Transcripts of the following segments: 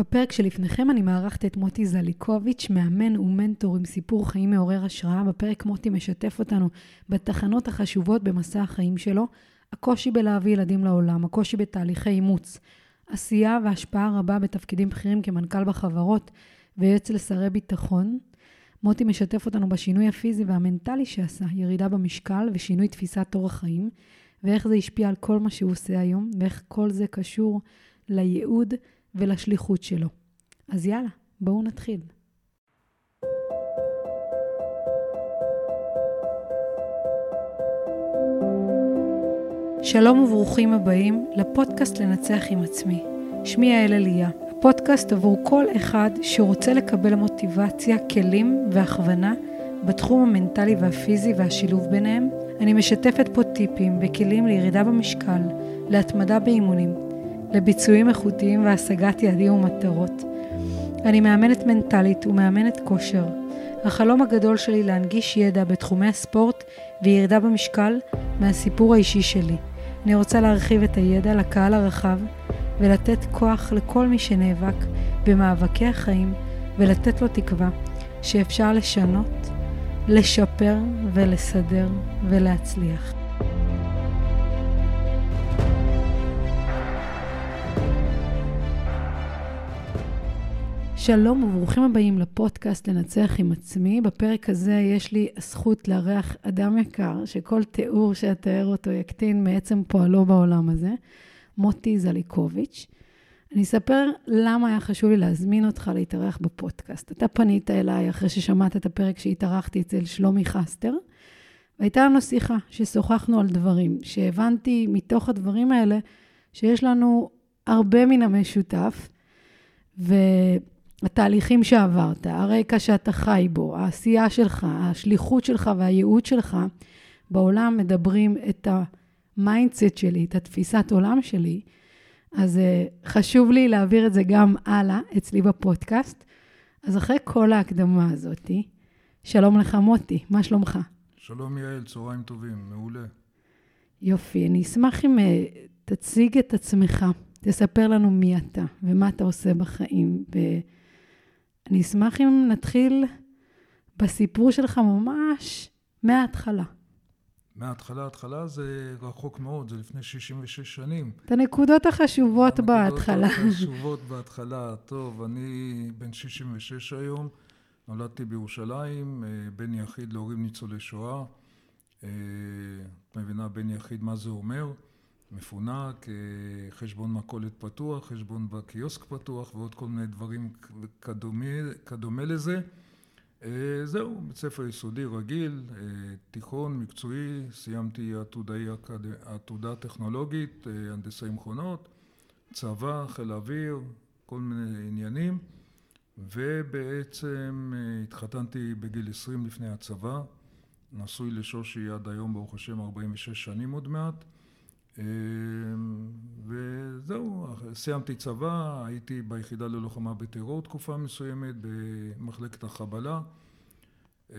בפרק שלפניכם אני מארחת את מוטי זליקוביץ', מאמן ומנטור עם סיפור חיים מעורר השראה. בפרק מוטי משתף אותנו בתחנות החשובות במסע החיים שלו, הקושי בלהביא ילדים לעולם, הקושי בתהליכי אימוץ, עשייה והשפעה רבה בתפקידים בכירים כמנכ"ל בחברות ויועץ לשרי ביטחון. מוטי משתף אותנו בשינוי הפיזי והמנטלי שעשה, ירידה במשקל ושינוי תפיסת אורח חיים, ואיך זה השפיע על כל מה שהוא עושה היום, ואיך כל זה קשור לייעוד ולשליחות שלו. אז יאללה, בואו נתחיל. שלום וברוכים הבאים לפודקאסט לנצח עם עצמי. שמי יעל אליה, הפודקאסט עבור כל אחד שרוצה לקבל מוטיבציה, כלים והכוונה בתחום המנטלי והפיזי והשילוב ביניהם. אני משתפת פה טיפים וכלים לירידה במשקל, להתמדה באימונים, לביצועים איכותיים והשגת יעדים ומטרות. אני מאמנת מנטלית ומאמנת כושר. החלום הגדול שלי להנגיש ידע בתחומי הספורט וירידה במשקל מהסיפור האישי שלי. אני רוצה להרחיב את הידע לקהל הרחב ולתת כוח לכל מי שנאבק במאבקי החיים ולתת לו תקווה שאפשר לשנות, לשפר ולסדר ולהצליח. שלום וברוכים הבאים לפודקאסט לנצח עם עצמי. בפרק הזה יש לי הזכות לארח אדם יקר, שכל תיאור שאתאר אותו יקטין מעצם פועלו בעולם הזה, מוטי זליקוביץ'. אני אספר למה היה חשוב לי להזמין אותך להתארח בפודקאסט. אתה פנית אליי אחרי ששמעת את הפרק שהתארחתי אצל שלומי חסטר, והייתה לנו שיחה ששוחחנו על דברים, שהבנתי מתוך הדברים האלה שיש לנו הרבה מן המשותף, ו... התהליכים שעברת, הרקע שאתה חי בו, העשייה שלך, השליחות שלך והייעוד שלך בעולם מדברים את ה mindset שלי, את התפיסת עולם שלי, אז uh, חשוב לי להעביר את זה גם הלאה, אצלי בפודקאסט. אז אחרי כל ההקדמה הזאת, שלום לך מוטי, מה שלומך? שלום יעל, צהריים טובים, מעולה. יופי, אני אשמח אם uh, תציג את עצמך, תספר לנו מי אתה ומה אתה עושה בחיים. ו- אני אשמח אם נתחיל בסיפור שלך ממש מההתחלה. מההתחלה, התחלה זה רחוק מאוד, זה לפני 66 שנים. את הנקודות החשובות בהתחלה. הנקודות החשובות בהתחלה. טוב, אני בן 66 היום, נולדתי בירושלים, אה, בן יחיד להורים ניצולי שואה. אה, את מבינה בן יחיד מה זה אומר? מפונק, אה, חשבון מכולת פתוח, חשבון בקיוסק פתוח ועוד כל מיני דברים כדומה, כדומה לזה. אה, זהו, בית ספר יסודי רגיל, אה, תיכון מקצועי, סיימתי עתודאי, עתודה טכנולוגית, הנדסאי מכונות, צבא, חיל האוויר, כל מיני עניינים, ובעצם התחתנתי בגיל 20 לפני הצבא, נשוי לשושי עד היום ברוך השם 46 שנים עוד מעט. אמ, וזהו, סיימתי צבא, הייתי ביחידה ללוחמה בטרור תקופה מסוימת במחלקת החבלה. אה,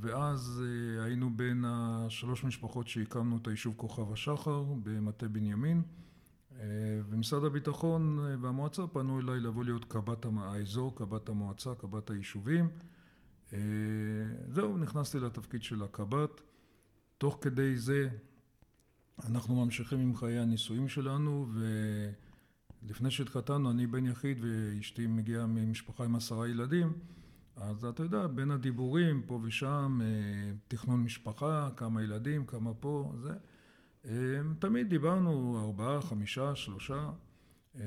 ואז אה, היינו בין השלוש משפחות שהקמנו את היישוב כוכב השחר במטה בנימין. אה, ומשרד הביטחון והמועצה פנו אליי לבוא להיות קב"ט האזור, קב"ט המועצה, קב"ט היישובים. זהו, נכנסתי לתפקיד של הקב"ט. תוך כדי זה אנחנו ממשיכים עם חיי הנישואים שלנו ולפני שהתחתנו אני בן יחיד ואשתי מגיעה ממשפחה עם עשרה ילדים אז אתה יודע בין הדיבורים פה ושם אה, תכנון משפחה כמה ילדים כמה פה זה אה, תמיד דיברנו ארבעה חמישה שלושה אה,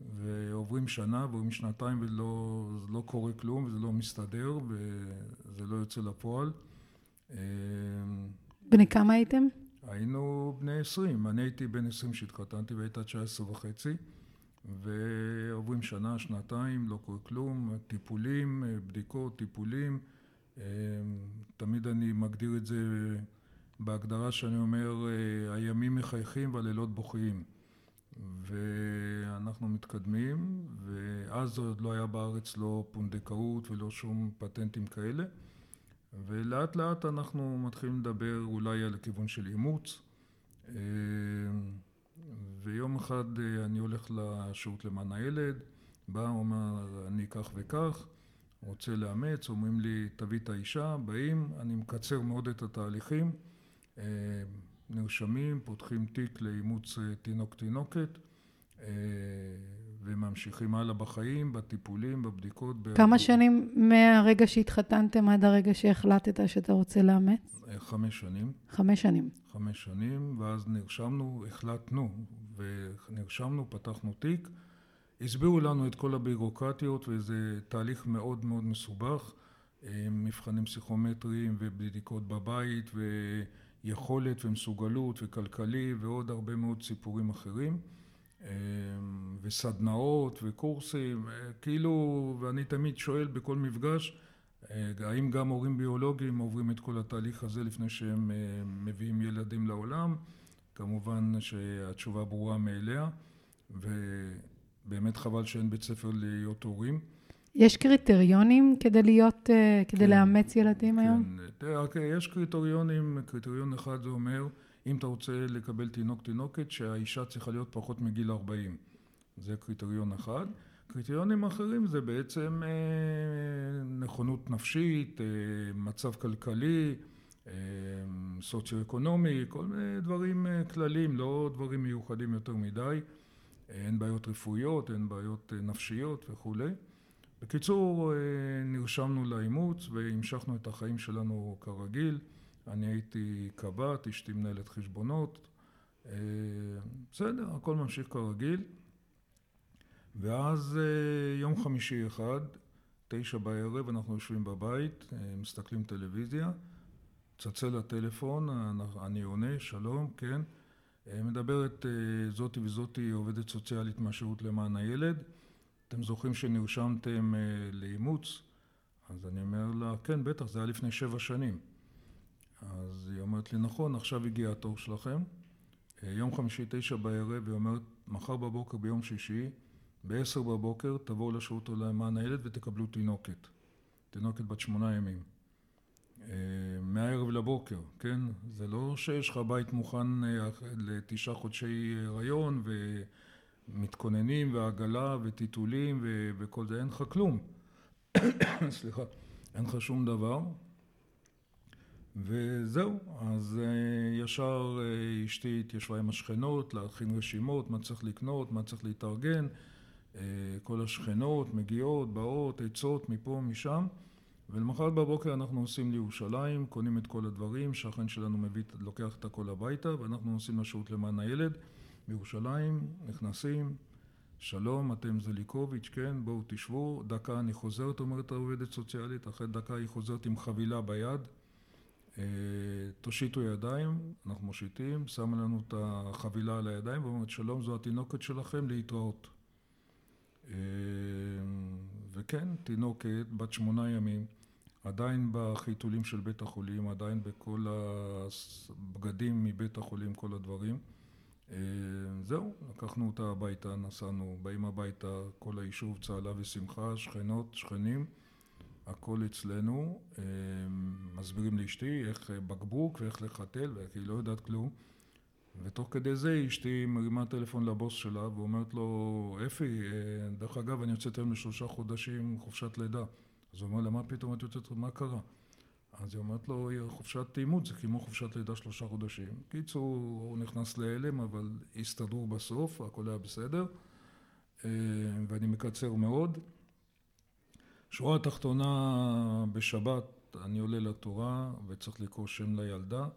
ועוברים שנה ועוברים שנתיים ולא לא קורה כלום וזה לא מסתדר וזה לא יוצא לפועל בני כמה הייתם? היינו בני עשרים, אני הייתי בן עשרים שהתחתנתי והייתה תשע עשרה וחצי ועוברים שנה, שנתיים, לא קורה כלום, טיפולים, בדיקות, טיפולים אמ, תמיד אני מגדיר את זה בהגדרה שאני אומר הימים מחייכים והלילות בוכיים ואנחנו מתקדמים ואז עוד לא היה בארץ לא פונדקאות ולא שום פטנטים כאלה ולאט לאט אנחנו מתחילים לדבר אולי על הכיוון של אימוץ. ויום אחד אני הולך לשירות למען הילד בא, אומר, אני כך וכך, רוצה לאמץ, אומרים לי, תביא את האישה, באים, אני מקצר מאוד את התהליכים, אה, נרשמים, פותחים תיק לאימוץ תינוק תינוקת, וממשיכים הלאה בחיים, בטיפולים, בבדיקות. כמה שנים מהרגע שהתחתנתם עד הרגע שהחלטת שאתה רוצה לאמץ? חמש שנים. חמש שנים. חמש שנים, ואז נרשמנו, החלטנו, ונרשמנו, פתחנו תיק. הסבירו לנו את כל הבירוקרטיות, וזה תהליך מאוד מאוד מסובך, מבחנים פסיכומטריים ובדיקות בבית, ויכולת ומסוגלות וכלכלי, ועוד הרבה מאוד סיפורים אחרים. וסדנאות וקורסים, כאילו, ואני תמיד שואל בכל מפגש, האם גם הורים ביולוגיים עוברים את כל התהליך הזה לפני שהם מביאים ילדים לעולם? כמובן שהתשובה ברורה מאליה, ובאמת חבל שאין בית ספר להיות הורים. יש קריטריונים כדי להיות, כדי כן, לאמץ ילדים כן. היום? כן, יש קריטריונים, קריטריון אחד זה אומר אם אתה רוצה לקבל תינוק תינוקת שהאישה צריכה להיות פחות מגיל 40 זה קריטריון אחד. קריטריונים אחרים זה בעצם נכונות נפשית, מצב כלכלי, סוציו-אקונומי, כל מיני דברים כלליים, לא דברים מיוחדים יותר מדי. אין בעיות רפואיות, אין בעיות נפשיות וכולי. בקיצור, נרשמנו לאימוץ והמשכנו את החיים שלנו כרגיל. אני הייתי קב"ט, אשתי מנהלת חשבונות. בסדר, הכל ממשיך כרגיל. ואז יום חמישי אחד, תשע בערב, אנחנו יושבים בבית, מסתכלים טלוויזיה, צלצל הטלפון, אני עונה, שלום, כן. מדברת זאתי וזאתי עובדת סוציאלית מהשירות למען הילד. אתם זוכרים שנרשמתם לאימוץ? אז אני אומר לה, כן, בטח, זה היה לפני שבע שנים. אז היא אומרת לי, נכון, עכשיו הגיע התור שלכם. יום חמישי תשע בערב, היא אומרת, מחר בבוקר ביום שישי, בעשר בבוקר תבואו לשירות למען הילד ותקבלו תינוקת. תינוקת בת שמונה ימים. מהערב לבוקר, כן? זה לא שיש לך בית מוכן לתשעה חודשי הריון ומתכוננים ועגלה וטיטולים וכל זה, אין לך כלום. סליחה, אין לך שום דבר. וזהו, אז ישר אשתי התיישבה עם השכנות להכין רשימות, מה צריך לקנות, מה צריך להתארגן, כל השכנות מגיעות, באות, עצות מפה, משם, ולמחרת בבוקר אנחנו נוסעים לירושלים, קונים את כל הדברים, שהשכן שלנו מביא, לוקח את הכל הביתה, ואנחנו נוסעים לשירות למען הילד. בירושלים, נכנסים, שלום, אתם זליקוביץ', כן, בואו תשבו, דקה אני חוזרת, אומרת העובדת סוציאלית, אחרי דקה היא חוזרת עם חבילה ביד תושיטו ידיים, אנחנו מושיטים, שמה לנו את החבילה על הידיים ואומרת שלום זו התינוקת שלכם להתראות. וכן, תינוקת בת שמונה ימים עדיין בחיתולים של בית החולים, עדיין בכל הבגדים מבית החולים, כל הדברים. זהו, לקחנו אותה הביתה, נסענו, באים הביתה, כל היישוב צהלה ושמחה, שכנות, שכנים הכל אצלנו, מסבירים לאשתי איך בקבוק ואיך לחתל ואיך היא לא יודעת כלום. ותוך כדי זה אשתי מרימה טלפון לבוס שלה ואומרת לו אפי, דרך אגב אני יוצאת היום לשלושה חודשים חופשת לידה. אז הוא אומר לה מה פתאום את יוצאת, מה קרה? אז היא אומרת לו חופשת אימוץ זה כמו חופשת לידה שלושה חודשים. קיצור הוא נכנס להלם אבל הסתדרו בסוף הכל היה בסדר ואני מקצר מאוד שורה תחתונה בשבת אני עולה לתורה וצריך לקרוא שם לילדה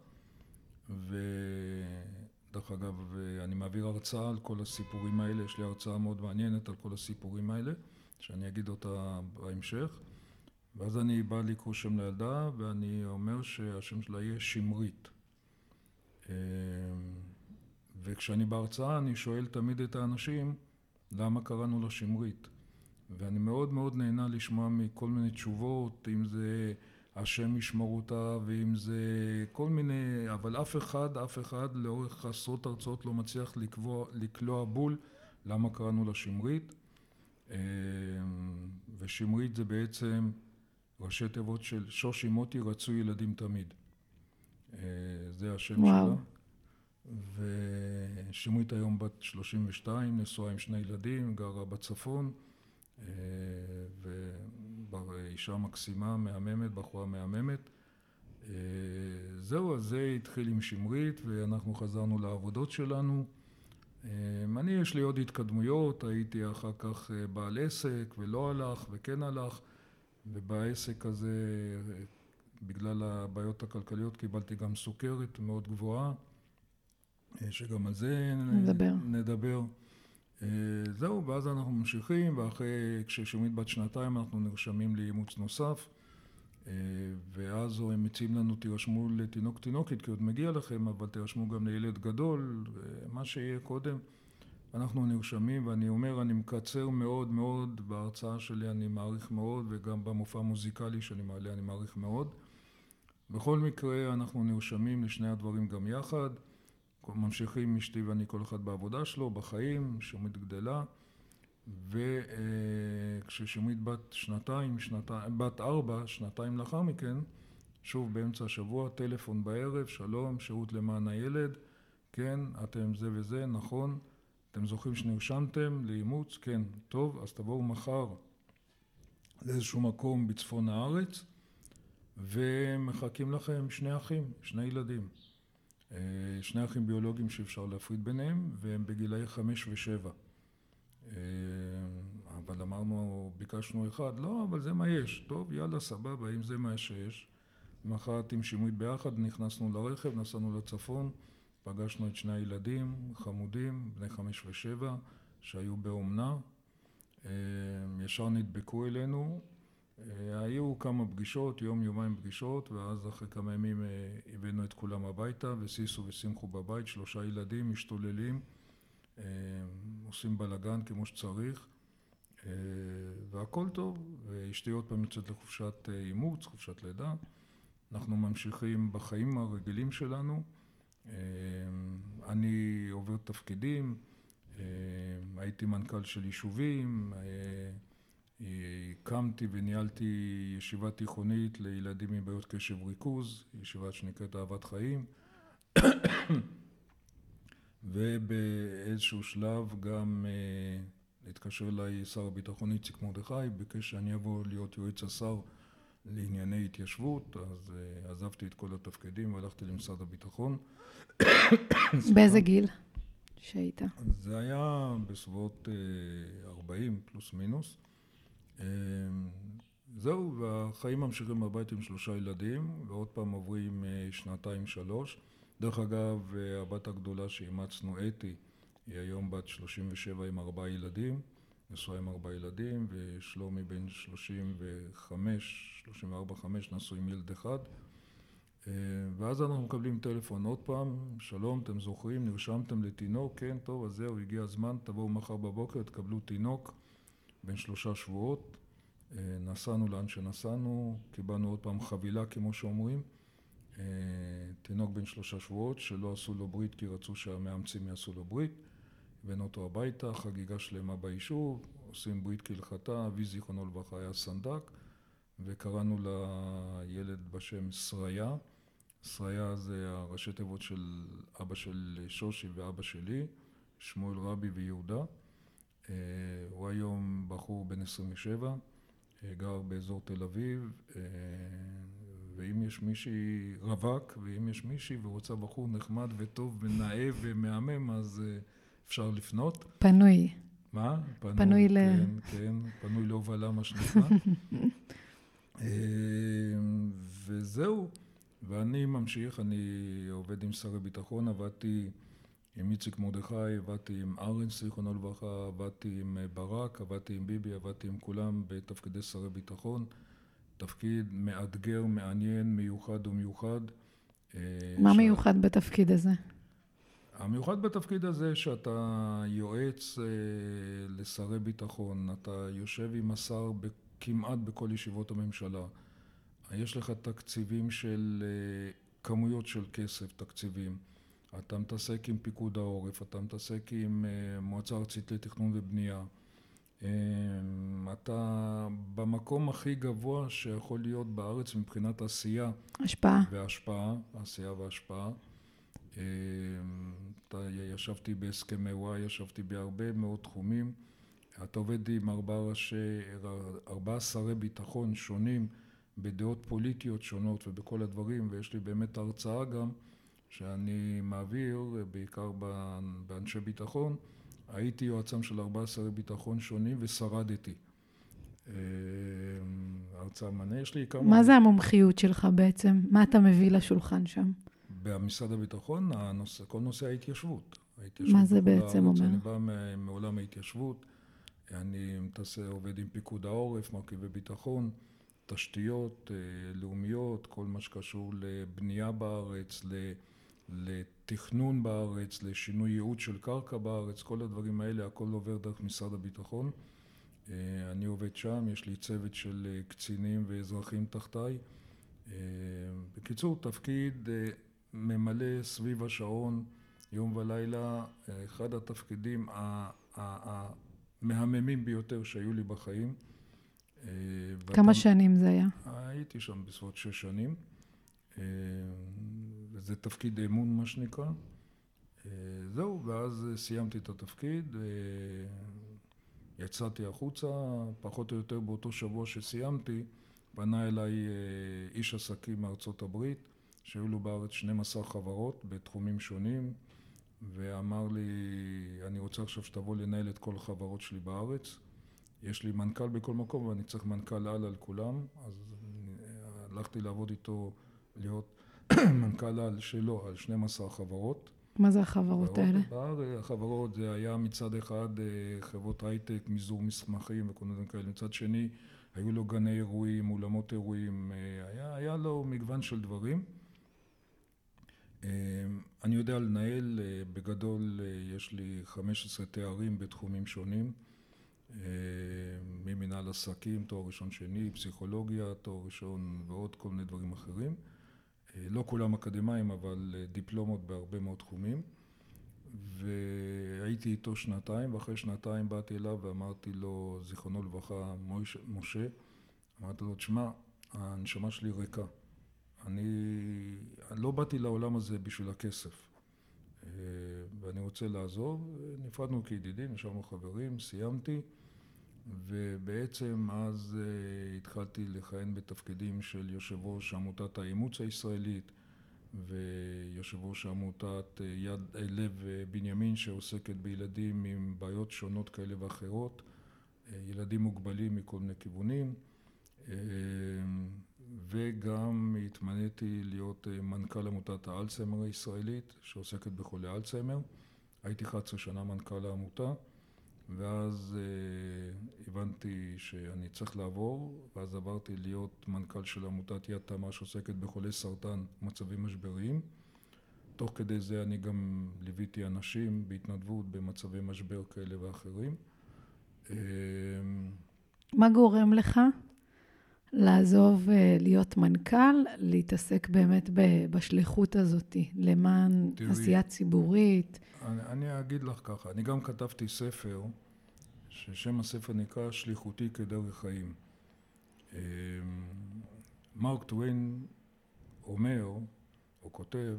ודרך אגב אני מעביר הרצאה על כל הסיפורים האלה, יש לי הרצאה מאוד מעניינת על כל הסיפורים האלה שאני אגיד אותה בהמשך. ואז אני בא לקרוא שם לילדה ואני אומר שהשם שלה יהיה שמרית. וכשאני בהרצאה אני שואל תמיד את האנשים למה קראנו לה שמרית ואני מאוד מאוד נהנה לשמוע מכל מיני תשובות, אם זה השם ישמור אותה ואם זה כל מיני, אבל אף אחד, אף אחד לאורך עשרות הרצאות לא מצליח לקבוע, לקלוע בול למה קראנו לה שמרית ושמרית זה בעצם ראשי תיבות של שושי מוטי רצו ילדים תמיד. זה השם וואו. שלה. ושמרית היום בת 32, נשואה עם שני ילדים, גרה בצפון ואישה מקסימה, מהממת, בחורה מהממת. זהו, אז זה התחיל עם שמרית ואנחנו חזרנו לעבודות שלנו. אני, יש לי עוד התקדמויות, הייתי אחר כך בעל עסק ולא הלך וכן הלך, ובעסק הזה, בגלל הבעיות הכלכליות, קיבלתי גם סוכרת מאוד גבוהה, שגם על זה נדבר. נדבר. זהו, ואז אנחנו ממשיכים, ואחרי, כששומעים בת שנתיים אנחנו נרשמים לאימוץ נוסף. ואז הם מציעים לנו, תירשמו לתינוק תינוקת, כי עוד מגיע לכם, אבל תירשמו גם לילד גדול, מה שיהיה קודם. אנחנו נרשמים, ואני אומר, אני מקצר מאוד מאוד, בהרצאה שלי אני מעריך מאוד, וגם במופע המוזיקלי שאני מעלה אני מעריך מאוד. בכל מקרה, אנחנו נרשמים לשני הדברים גם יחד. ממשיכים אשתי ואני כל אחד בעבודה שלו, בחיים, שומית גדלה. וכששמית בת שנתיים, שנתיים, בת ארבע, שנתיים לאחר מכן, שוב באמצע השבוע, טלפון בערב, שלום, שירות למען הילד, כן, אתם זה וזה, נכון, אתם זוכרים שנרשמתם לאימוץ? כן, טוב, אז תבואו מחר לאיזשהו מקום בצפון הארץ ומחכים לכם שני אחים, שני ילדים. שני אחים ביולוגיים שאפשר להפריד ביניהם והם בגילאי חמש ושבע. אבל אמרנו, ביקשנו אחד, לא, אבל זה מה יש. טוב, יאללה, סבבה, אם זה מה שיש. מחרת עם שמרית ביחד, נכנסנו לרכב, נסענו לצפון, פגשנו את שני הילדים, חמודים, בני חמש ושבע, שהיו באומנה. ישר נדבקו אלינו. היו כמה פגישות, יום, יומיים פגישות, ואז אחרי כמה ימים הבאנו את כולם הביתה, וסיסו ושמחו בבית, שלושה ילדים משתוללים. עושים בלאגן כמו שצריך והכל טוב, ואשתי עוד פעם יוצאת לחופשת אימוץ, חופשת לידה. אנחנו ממשיכים בחיים הרגילים שלנו. אני עובר תפקידים, הייתי מנכ"ל של יישובים, הקמתי וניהלתי ישיבה תיכונית לילדים עם בעיות קשב וריכוז, ישיבה שנקראת אהבת חיים. ובאיזשהו שלב גם התקשר אליי שר הביטחון איציק מרדכי, ביקש שאני אבוא להיות יועץ השר לענייני התיישבות, אז עזבתי את כל התפקידים והלכתי למשרד הביטחון. באיזה גיל שהיית? זה היה בסביבות 40 פלוס מינוס. זהו, והחיים ממשיכים בבית עם שלושה ילדים, ועוד פעם עוברים שנתיים שלוש. דרך אגב, הבת הגדולה שאימצנו, אתי, היא היום בת 37 עם ארבעה ילדים, נשואה עם ארבעה ילדים, ושלומי בן 35, 34-5, נשוי עם ילד אחד. ואז אנחנו מקבלים טלפון עוד פעם, שלום, אתם זוכרים, נרשמתם לתינוק? כן, טוב, אז זהו, הגיע הזמן, תבואו מחר בבוקר, תקבלו תינוק בן שלושה שבועות. נסענו לאן שנסענו, קיבלנו עוד פעם חבילה, כמו שאומרים. תינוק בן שלושה שבועות שלא עשו לו ברית כי רצו שהמאמצים יעשו לו ברית. הבאנו אותו הביתה, חגיגה שלמה ביישוב, עושים ברית כהלכתה, אבי זיכרונו לברכה היה סנדק, וקראנו לילד בשם שריה. שריה זה הראשי תיבות של אבא של שושי ואבא שלי, שמואל רבי ויהודה. הוא היום בחור בן 27, גר באזור תל אביב, ואם יש מישהי רווק, ואם יש מישהי ורוצה בחור נחמד וטוב ונאה ומהמם, אז אפשר לפנות. פנוי. מה? פנוי, פנוי ל... כן, כן, פנוי להובלה, מה שנקרא. וזהו, ואני ממשיך, אני עובד עם שרי ביטחון, עבדתי עם איציק מרדכי, עבדתי עם ארנס, זיכרונו לברכה, עבדתי עם ברק, עבדתי עם ביבי, עבדתי עם כולם בתפקידי שרי ביטחון. תפקיד מאתגר, מעניין, מיוחד ומיוחד. מה ש... מיוחד בתפקיד הזה? המיוחד בתפקיד הזה שאתה יועץ לשרי ביטחון, אתה יושב עם השר כמעט בכל ישיבות הממשלה. יש לך תקציבים של כמויות של כסף, תקציבים. אתה מתעסק עם פיקוד העורף, אתה מתעסק עם מועצה ארצית לתכנון ובנייה. אתה במקום הכי גבוה שיכול להיות בארץ מבחינת עשייה. השפעה. והשפעה, עשייה והשפעה. ישבתי בהסכמי וואי, ישבתי בהרבה מאוד תחומים. אתה עובד עם ארבעה ראשי, ארבעה שרי ביטחון שונים בדעות פוליטיות שונות ובכל הדברים, ויש לי באמת הרצאה גם שאני מעביר, בעיקר באנשי ביטחון. הייתי יועצם של ארבעה שרי ביטחון שונים ושרדתי. אה, הרצאה מנה, יש לי כמה... מה זה המומחיות שלך בעצם? מה אתה מביא לשולחן שם? במשרד הביטחון, הנושא, כל נושא ההתיישבות. מה זה בעצם אומר? אני בא מעולם ההתיישבות, אני מתעסק, עובד עם פיקוד העורף, מרכיבי ביטחון, תשתיות אה, לאומיות, כל מה שקשור לבנייה בארץ, לתכנון בארץ, לשינוי ייעוד של קרקע בארץ, כל הדברים האלה, הכל עובר דרך משרד הביטחון. אה, אני עובד שם, יש לי צוות של אה, קצינים ואזרחים תחתיי. בקיצור, תפקיד ממלא סביב השעון יום ולילה, אחד התפקידים המהממים ביותר שהיו לי בחיים. כמה שנים זה היה? הייתי שם בסביבות שש שנים. זה תפקיד אמון מה שנקרא. זהו, ואז סיימתי את התפקיד, יצאתי החוצה, פחות או יותר באותו שבוע שסיימתי, פנה אליי איש עסקים מארצות הברית, שהיו לו בארץ 12 חברות בתחומים שונים, ואמר לי, אני רוצה עכשיו שתבוא לנהל את כל החברות שלי בארץ. יש לי מנכ"ל בכל מקום ואני צריך מנכ"ל על על כולם, אז הלכתי לעבוד איתו, להיות מנכ"ל על שלו, על 12 חברות. מה זה החברות האלה? בארץ, החברות זה היה מצד אחד אה, חברות הייטק, מזעור מסמכים וכל מיני כאלה, מצד שני היו לו גני אירועים, אולמות אירועים, אה, היה, היה לו מגוון של דברים. אה, אני יודע לנהל, בגדול יש לי 15 תארים בתחומים שונים. ממנהל עסקים, תואר ראשון שני, פסיכולוגיה, תואר ראשון ועוד כל מיני דברים אחרים. לא כולם אקדמאים, אבל דיפלומות בהרבה מאוד תחומים. והייתי איתו שנתיים, ואחרי שנתיים באתי אליו ואמרתי לו, זיכרונו לברכה, משה, אמרתי לו, תשמע, הנשמה שלי ריקה. אני, לא באתי לעולם הזה בשביל הכסף. ואני רוצה לעזוב. נפרדנו כידידים, נשארנו חברים, סיימתי. ובעצם אז התחלתי לכהן בתפקידים של יושב ראש עמותת האימוץ הישראלית ויושב ראש עמותת uh, יד uh, לב בנימין שעוסקת בילדים עם בעיות שונות כאלה ואחרות, ילדים מוגבלים מכל מיני כיוונים. וגם התמניתי להיות מנכ"ל עמותת האלצהיימר הישראלית שעוסקת בחולי אלצהיימר, הייתי 11 שנה מנכ"ל העמותה ואז אה, הבנתי שאני צריך לעבור, ואז עברתי להיות מנכ"ל של עמותת יד תמה שעוסקת בחולי סרטן מצבים משבריים. תוך כדי זה אני גם ליוויתי אנשים בהתנדבות במצבי משבר כאלה ואחרים. אה, מה גורם לך לעזוב אה, להיות מנכ"ל, להתעסק באמת בשליחות הזאת, למען תראי, עשייה ציבורית? אני, אני אגיד לך ככה, אני גם כתבתי ספר, ששם הספר נקרא שליחותי כדרך חיים. אה, מרק טוויין אומר, או כותב,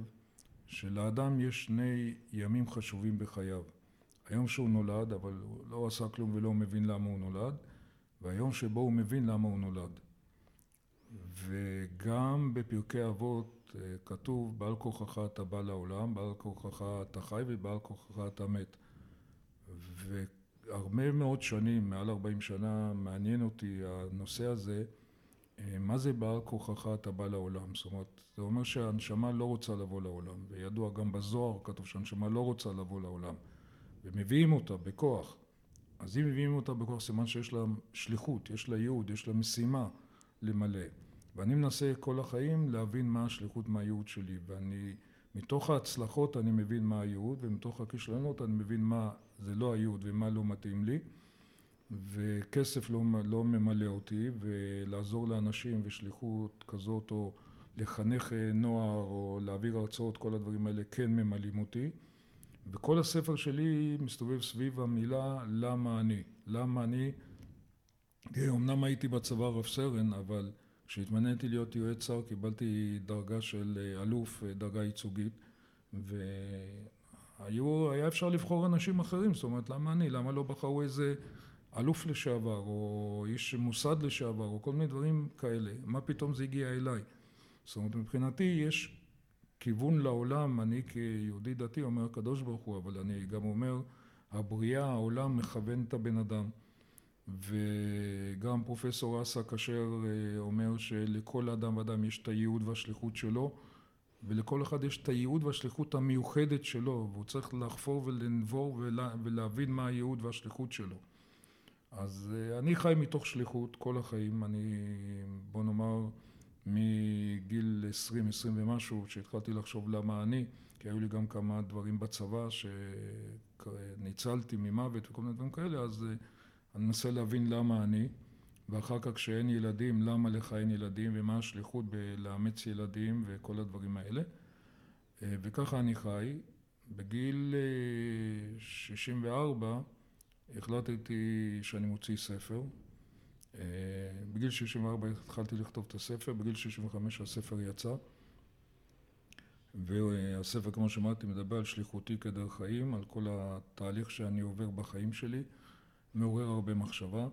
שלאדם יש שני ימים חשובים בחייו. היום שהוא נולד, אבל הוא לא עשה כלום ולא מבין למה הוא נולד, והיום שבו הוא מבין למה הוא נולד. וגם בפרקי אבות אה, כתוב בעל כוחך אתה בא לעולם, בעל כוחך אתה חי ובעל כוחך אתה מת. והרבה מאוד שנים, מעל 40 שנה, מעניין אותי הנושא הזה, אה, מה זה בעל כוחך אתה בא לעולם? זאת אומרת, זה אומר שהנשמה לא רוצה לבוא לעולם, וידוע גם בזוהר כתוב שהנשמה לא רוצה לבוא לעולם, ומביאים אותה בכוח. אז אם מביאים אותה בכוח, סימן שיש לה שליחות, יש לה ייעוד, יש לה משימה. למלא. ואני מנסה כל החיים להבין מה השליחות, מה הייעוד שלי, ואני, מתוך ההצלחות אני מבין מה הייעוד, ומתוך הכישלונות אני מבין מה זה לא הייעוד ומה לא מתאים לי, וכסף לא, לא ממלא אותי, ולעזור לאנשים ושליחות כזאת, או לחנך אה, נוער, או להעביר הרצאות, כל הדברים האלה כן ממלאים אותי. וכל הספר שלי מסתובב סביב המילה למה אני. למה אני אמנם הייתי בצבא רב סרן, אבל כשהתמניתי להיות יועץ שר קיבלתי דרגה של אה, אלוף, אה, דרגה ייצוגית, והיה אפשר לבחור אנשים אחרים, זאת אומרת, למה אני? למה לא בחרו איזה אלוף לשעבר, או איש מוסד לשעבר, או כל מיני דברים כאלה. מה פתאום זה הגיע אליי? זאת אומרת, מבחינתי יש כיוון לעולם, אני כיהודי דתי אומר הקדוש ברוך הוא, אבל אני גם אומר, הבריאה, העולם מכוון את הבן אדם. וגם פרופסור אסא כשר אה, אומר שלכל אדם ואדם יש את הייעוד והשליחות שלו, ולכל אחד יש את הייעוד והשליחות המיוחדת שלו, והוא צריך לחפור ולנבור ולה, ולהבין מה הייעוד והשליחות שלו. אז אה, אני חי מתוך שליחות כל החיים, אני בוא נאמר מגיל עשרים, עשרים ומשהו, שהתחלתי לחשוב למה אני, כי היו לי גם כמה דברים בצבא שניצלתי ממוות וכל מיני דברים כאלה, אז אה, אני מנסה להבין למה אני, ואחר כך כשאין ילדים, למה לך אין ילדים, ומה השליחות בלאמץ ילדים וכל הדברים האלה. אה, וככה אני חי. בגיל 64 אה, החלטתי שאני מוציא ספר. אה, בגיל 64 התחלתי לכתוב את הספר, בגיל 65 הספר יצא. והספר, כמו שאמרתי, מדבר על שליחותי כדרך חיים, על כל התהליך שאני עובר בחיים שלי. מעורר הרבה מחשבה.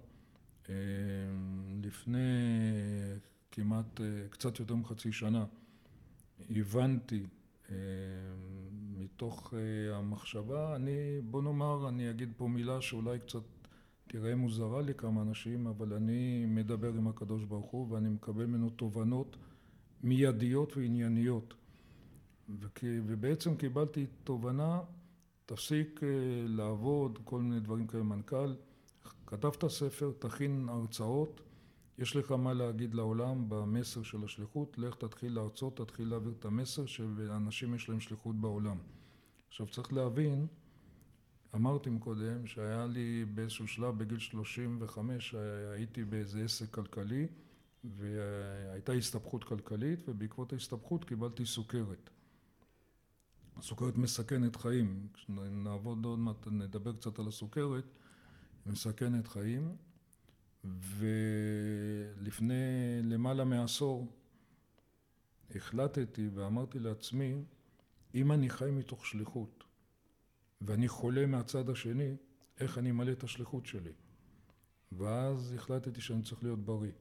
אה, לפני כמעט, אה, קצת יותר מחצי שנה, הבנתי אה, מתוך המחשבה, אני, בוא נאמר, אני אגיד פה מילה שאולי קצת תראה מוזרה לכמה אנשים, אבל אני מדבר עם הקדוש ברוך הוא ואני מקבל ממנו תובנות מיידיות וענייניות. ובעצם קיבלתי תובנה, תפסיק לעבוד, כל מיני דברים כאלה, מנכ"ל, כתבת ספר, תכין הרצאות, יש לך מה להגיד לעולם במסר של השליחות, לך תתחיל להרצות, תתחיל להעביר את המסר שאנשים יש להם שליחות בעולם. עכשיו צריך להבין, אמרתי מקודם שהיה לי באיזשהו שלב בגיל 35 הייתי באיזה עסק כלכלי והייתה הסתבכות כלכלית ובעקבות ההסתבכות קיבלתי סוכרת. סוכרת מסכנת חיים, כשנעבוד עוד מעט נדבר קצת על הסוכרת מסכנת חיים, ולפני למעלה מעשור החלטתי ואמרתי לעצמי, אם אני חי מתוך שליחות ואני חולה מהצד השני, איך אני אמלא את השליחות שלי? ואז החלטתי שאני צריך להיות בריא.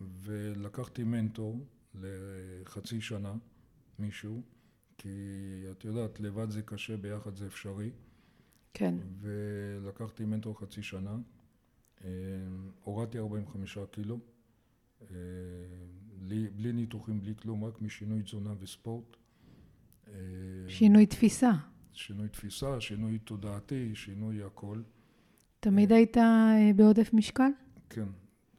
ולקחתי מנטור לחצי שנה, מישהו, כי את יודעת, לבד זה קשה, ביחד זה אפשרי. כן. ולקחתי מנטור חצי שנה, אה, הורדתי 45 קילו, אה, בלי ניתוחים, בלי כלום, רק משינוי תזונה וספורט. אה, שינוי תפיסה. שינוי תפיסה, שינוי תודעתי, שינוי הכל. תמיד היית בעודף משקל? כן,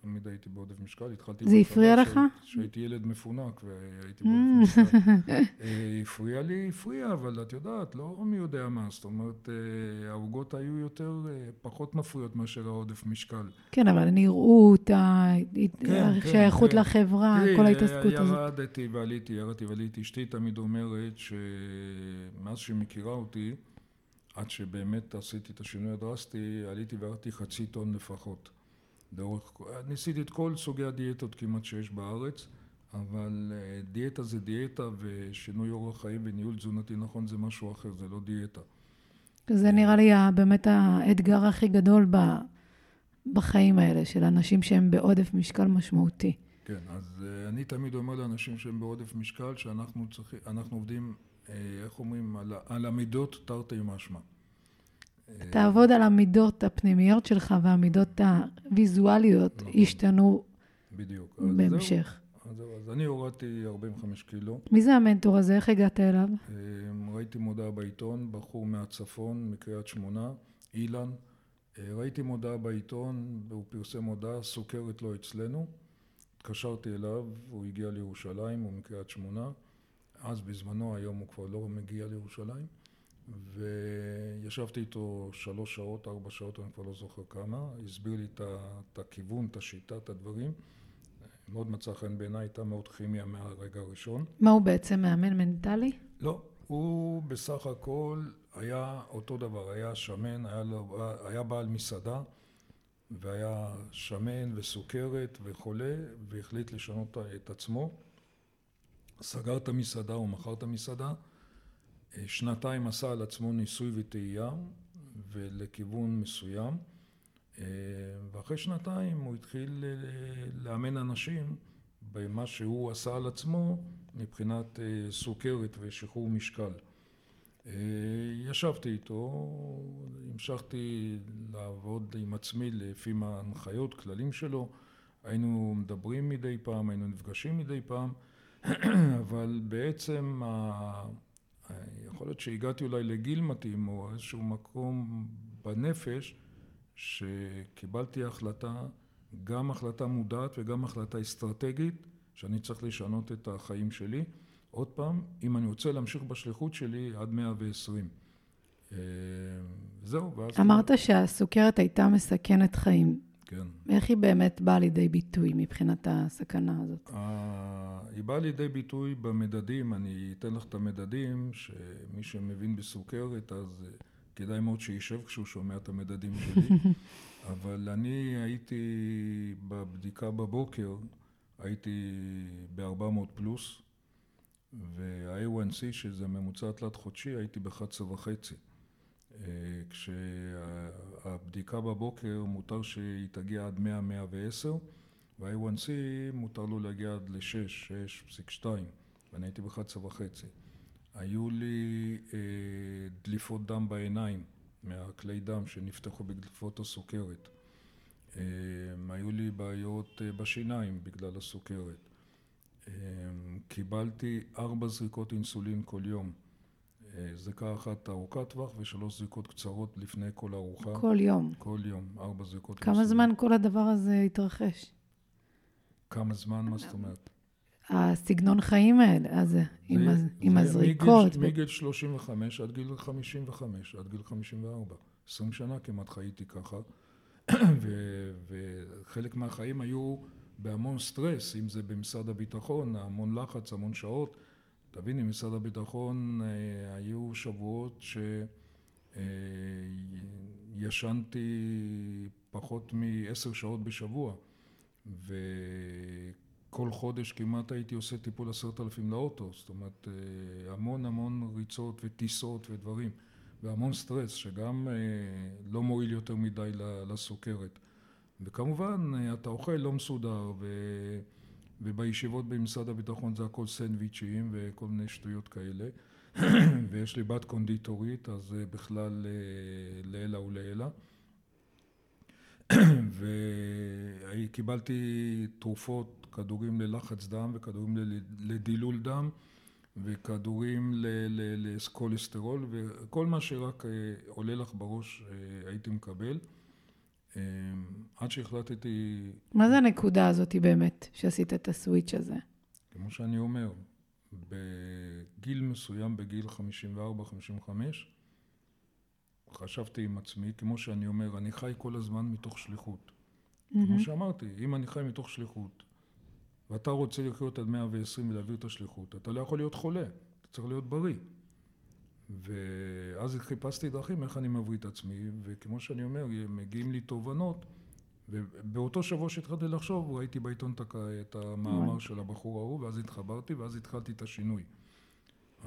תמיד הייתי בעודף משקל, התחלתי... זה הפריע לך? כשהייתי ילד מפונק והייתי בעודף משקל. אה, הפריע לי, הפריע, אבל את יודעת, לא מי יודע מה, זאת אומרת, אה, העוגות היו יותר, אה, פחות מפריעות מאשר העודף משקל. כן, אבל הנראות, השייכות כן, כן, לחברה, כל ההתעסקות הזאת. ירדתי ועליתי, ירדתי ועליתי. אשתי תמיד אומרת שמאז שהיא מכירה אותי, עד שבאמת עשיתי את השינוי הדרסטי, עליתי וירדתי חצי טון לפחות. לאורך, ניסיתי את כל סוגי הדיאטות כמעט שיש בארץ, אבל אה, דיאטה זה דיאטה ושינוי אורח חיים וניהול תזונתי נכון זה משהו אחר, זה לא דיאטה. זה נראה לי באמת האתגר הכי גדול בחיים האלה, של אנשים שהם בעודף משקל משמעותי. כן, אז אה, אני תמיד אומר לאנשים שהם בעודף משקל, שאנחנו צריכים, אנחנו עובדים, אה, איך אומרים, על, על המידות תרתי משמע. תעבוד על המידות הפנימיות שלך והמידות הוויזואליות נכון. ישתנו בדיוק. בהמשך. אז זהו, אז אני הורדתי 45 קילו. מי זה המנטור הזה? איך הגעת אליו? אמ, ראיתי מודעה בעיתון, בחור מהצפון, מקריית שמונה, אילן. אה, ראיתי מודעה בעיתון, והוא פרסם מודעה, סוכרת לא אצלנו. התקשרתי אליו, הוא הגיע לירושלים, הוא מקריית שמונה. אז בזמנו, היום הוא כבר לא מגיע לירושלים. וישבתי איתו שלוש שעות, ארבע שעות, אני כבר לא זוכר כמה, הסביר לי את הכיוון, את השיטה, את הדברים. מאוד מצא חן בעיניי, הייתה מאוד כימיה מהרגע הראשון. מה הוא בעצם, מאמן מנטלי? לא, הוא בסך הכל היה אותו דבר, היה שמן, היה, לו, היה בעל מסעדה, והיה שמן וסוכרת וחולה, והחליט לשנות את עצמו. סגר את המסעדה, הוא מכר את המסעדה. שנתיים עשה על עצמו ניסוי וטעייה ולכיוון מסוים ואחרי שנתיים הוא התחיל לאמן אנשים במה שהוא עשה על עצמו מבחינת סוכרת ושחרור משקל. ישבתי איתו, המשכתי לעבוד עם עצמי לפי ההנחיות, כללים שלו, היינו מדברים מדי פעם, היינו נפגשים מדי פעם, אבל בעצם יכול להיות שהגעתי אולי לגיל מתאים או איזשהו מקום בנפש שקיבלתי החלטה, גם החלטה מודעת וגם החלטה אסטרטגית שאני צריך לשנות את החיים שלי. עוד פעם, אם אני רוצה להמשיך בשליחות שלי עד 120. אה, זהו, ואז... אמרת שהסוכרת הייתה מסכנת חיים. כן. איך היא באמת באה לידי ביטוי מבחינת הסכנה הזאת? היא באה לידי ביטוי במדדים, אני אתן לך את המדדים, שמי שמבין בסוכרת, אז אה, כדאי מאוד שישב כשהוא שומע את המדדים שלי. אבל אני הייתי בבדיקה בבוקר, הייתי ב-400 פלוס, וה-A1C, שזה ממוצע תלת חודשי, הייתי ב-11 וחצי. אה, כשהבדיקה בבוקר מותר שהיא תגיע עד 100-110 וה-A1C מותר לו להגיע עד ל-6, 6.2 ואני הייתי ב-11 וחצי. היו לי אה, דליפות דם בעיניים מהכלי דם שנפתחו בדליפות הסוכרת. אה, היו לי בעיות אה, בשיניים בגלל הסוכרת. אה, קיבלתי ארבע זריקות אינסולין כל יום. זריקה אחת ארוכת טווח ושלוש זריקות קצרות לפני כל ארוחה. כל יום. כל יום, ארבע זריקות. כמה זמן כל הדבר הזה התרחש? כמה זמן, מה זאת אומרת? הסגנון חיים האלה, אז עם, זה, עם זה הזריקות. מגיל, ו... מגיל 35 עד גיל 55, עד גיל 54. 20 שנה כמעט חייתי ככה, ו, וחלק מהחיים היו בהמון סטרס, אם זה במשרד הביטחון, המון לחץ, המון שעות. תביני, משרד הביטחון אה, היו שבועות שישנתי אה, פחות מעשר שעות בשבוע וכל חודש כמעט הייתי עושה טיפול עשרת אלפים לאוטו, זאת אומרת אה, המון המון ריצות וטיסות ודברים והמון סטרס שגם לא מועיל יותר מדי לסוכרת. וכמובן אתה אוכל לא מסודר ו... ובישיבות במשרד הביטחון זה הכל סנדוויצ'ים וכל מיני שטויות כאלה. ויש לי בת קונדיטורית אז זה בכלל אה, לעילא ולעילא. וקיבלתי תרופות, כדורים ללחץ דם וכדורים לדילול דם וכדורים לכולסטרול וכל מה שרק אה, עולה לך בראש אה, הייתי מקבל עד שהחלטתי... מה זה הנקודה הזאת באמת, שעשית את הסוויץ' הזה? כמו שאני אומר, בגיל מסוים, בגיל 54-55, חשבתי עם עצמי, כמו שאני אומר, אני חי כל הזמן מתוך שליחות. Mm-hmm. כמו שאמרתי, אם אני חי מתוך שליחות, ואתה רוצה לחיות עד 120 ולהעביר את השליחות, אתה לא יכול להיות חולה, אתה צריך להיות בריא. ואז חיפשתי דרכים איך אני מבריא את עצמי, וכמו שאני אומר, מגיעים לי תובנות, ובאותו שבוע שהתחלתי לחשוב, ראיתי בעיתון את המאמר של הבחור ההוא, ואז התחברתי, ואז התחלתי את השינוי.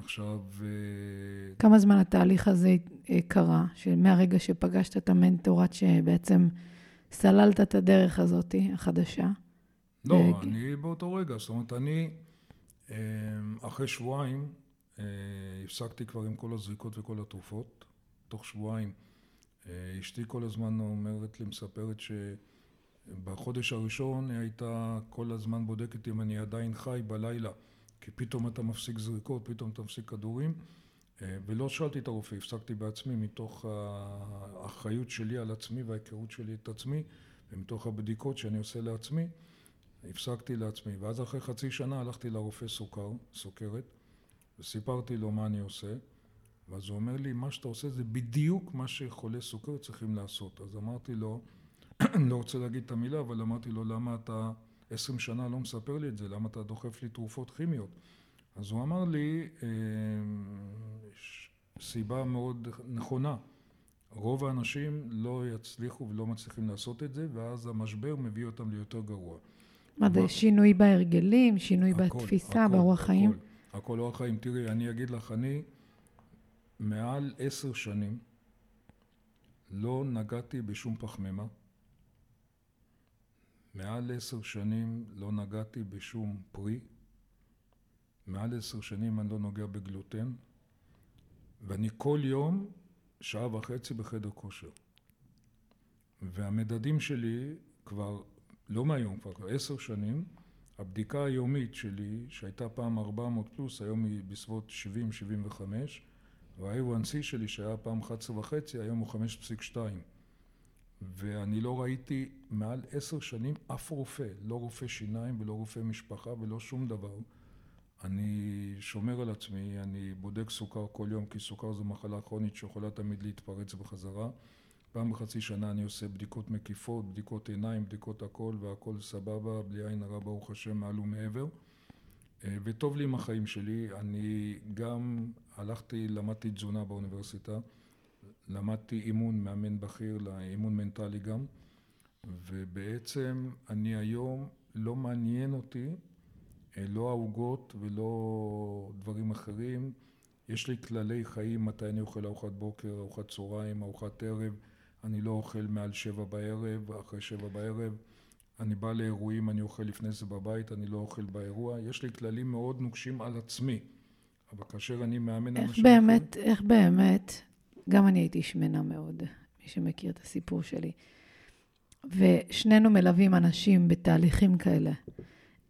עכשיו... אה, כמה זמן התהליך הזה אה, קרה, שמהרגע שפגשת את המנטור עד שבעצם סללת את הדרך הזאת החדשה? לא, אה, אני באותו רגע, זאת אומרת, אני אחרי שבועיים הפסקתי כבר עם כל הזריקות וכל התרופות. תוך שבועיים אה, אשתי כל הזמן אומרת לי, מספרת שבחודש הראשון היא הייתה כל הזמן בודקת אם אני עדיין חי בלילה, כי פתאום אתה מפסיק זריקות, פתאום אתה מפסיק כדורים, אה, ולא שאלתי את הרופא, הפסקתי בעצמי מתוך האחריות שלי על עצמי וההיכרות שלי את עצמי, ומתוך הבדיקות שאני עושה לעצמי, הפסקתי לעצמי. ואז אחרי חצי שנה הלכתי לרופא סוכר, סוכרת, וסיפרתי לו מה אני עושה, ואז הוא אומר לי, מה שאתה עושה זה בדיוק מה שחולי סוכר צריכים לעשות. אז אמרתי לו, לא רוצה להגיד את המילה, אבל אמרתי לו, למה אתה עשרים שנה לא מספר לי את זה? למה אתה דוחף לי תרופות כימיות? אז הוא אמר לי, אה, סיבה מאוד נכונה, רוב האנשים לא יצליחו ולא מצליחים לעשות את זה, ואז המשבר מביא אותם ליותר גרוע. מה זה, שינוי בהרגלים, שינוי הכל, בתפיסה, הכל, באורח חיים? הכל. הכל אורח חיים. תראי, אני אגיד לך, אני מעל עשר שנים לא נגעתי בשום פחמימה, מעל עשר שנים לא נגעתי בשום פרי. מעל עשר שנים אני לא נוגע בגלוטן. ואני כל יום שעה וחצי בחדר כושר. והמדדים שלי כבר, לא מהיום, כבר עשר שנים, הבדיקה היומית שלי, שהייתה פעם 400 פלוס, היום היא בסביבות 70-75, וה-A1C שלי, שהיה פעם 11 וחצי, היום הוא 5.2. ואני לא ראיתי מעל עשר שנים אף רופא, לא רופא שיניים ולא רופא משפחה ולא שום דבר. אני שומר על עצמי, אני בודק סוכר כל יום, כי סוכר זו מחלה כרונית שיכולה תמיד להתפרץ בחזרה. פעם בחצי שנה אני עושה בדיקות מקיפות, בדיקות עיניים, בדיקות הכל, והכל סבבה, בלי עין הרע ברוך השם מעל ומעבר. אה, וטוב לי עם החיים שלי. אני גם הלכתי, למדתי תזונה באוניברסיטה, למדתי אימון, מאמן בכיר, לאימון מנטלי גם, ובעצם אני היום, לא מעניין אותי אה, לא העוגות ולא דברים אחרים. יש לי כללי חיים, מתי אני אוכל ארוחת בוקר, ארוחת צהריים, ארוחת ערב. אני לא אוכל מעל שבע בערב, אחרי שבע בערב. אני בא לאירועים, אני אוכל לפני זה בבית, אני לא אוכל באירוע. יש לי כללים מאוד נוקשים על עצמי. אבל כאשר אני מאמן איך אנשים... באמת, איך באמת, גם אני הייתי שמנה מאוד, מי שמכיר את הסיפור שלי. ושנינו מלווים אנשים בתהליכים כאלה.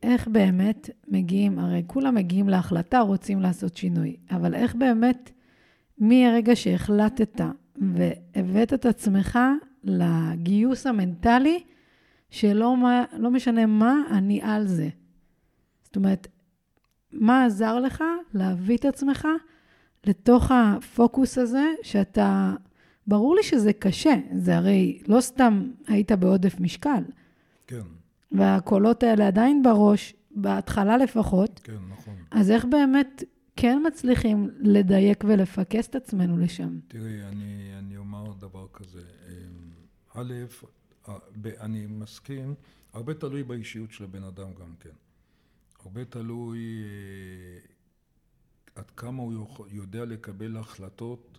איך באמת מגיעים, הרי כולם מגיעים להחלטה, רוצים לעשות שינוי, אבל איך באמת, מהרגע שהחלטת והבאת את עצמך לגיוס המנטלי, שלא מה, לא משנה מה, אני על זה. זאת אומרת, מה עזר לך להביא את עצמך לתוך הפוקוס הזה, שאתה, ברור לי שזה קשה, זה הרי לא סתם היית בעודף משקל. כן. והקולות האלה עדיין בראש, בהתחלה לפחות. כן, נכון. אז איך באמת כן מצליחים לדייק ולפקס את עצמנו לשם? תראי, אני, אני אומר דבר כזה. אמ, א', אני מסכים, הרבה תלוי באישיות של הבן אדם גם כן. הרבה תלוי אה, עד כמה הוא יודע לקבל החלטות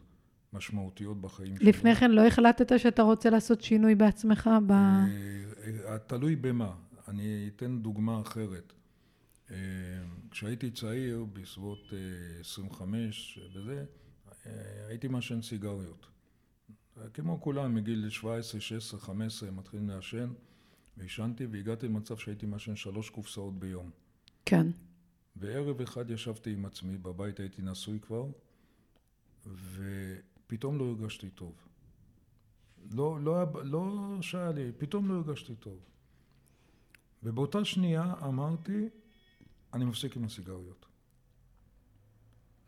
משמעותיות בחיים שלו. לפני כן לא החלטת שאתה רוצה לעשות שינוי בעצמך? ב... אה, אה, תלוי במה. אני אתן דוגמה אחרת. אה, כשהייתי צעיר, בסביבות 25 וזה, הייתי מעשן סיגריות. כמו כולם, מגיל 17, 16, 15 מתחילים לעשן, ועישנתי, והגעתי למצב שהייתי מעשן שלוש קופסאות ביום. כן. וערב אחד ישבתי עם עצמי, בבית הייתי נשוי כבר, ופתאום לא הרגשתי טוב. לא, לא, לא שהיה לי, פתאום לא הרגשתי טוב. ובאותה שנייה אמרתי, אני מפסיק עם הסיגריות.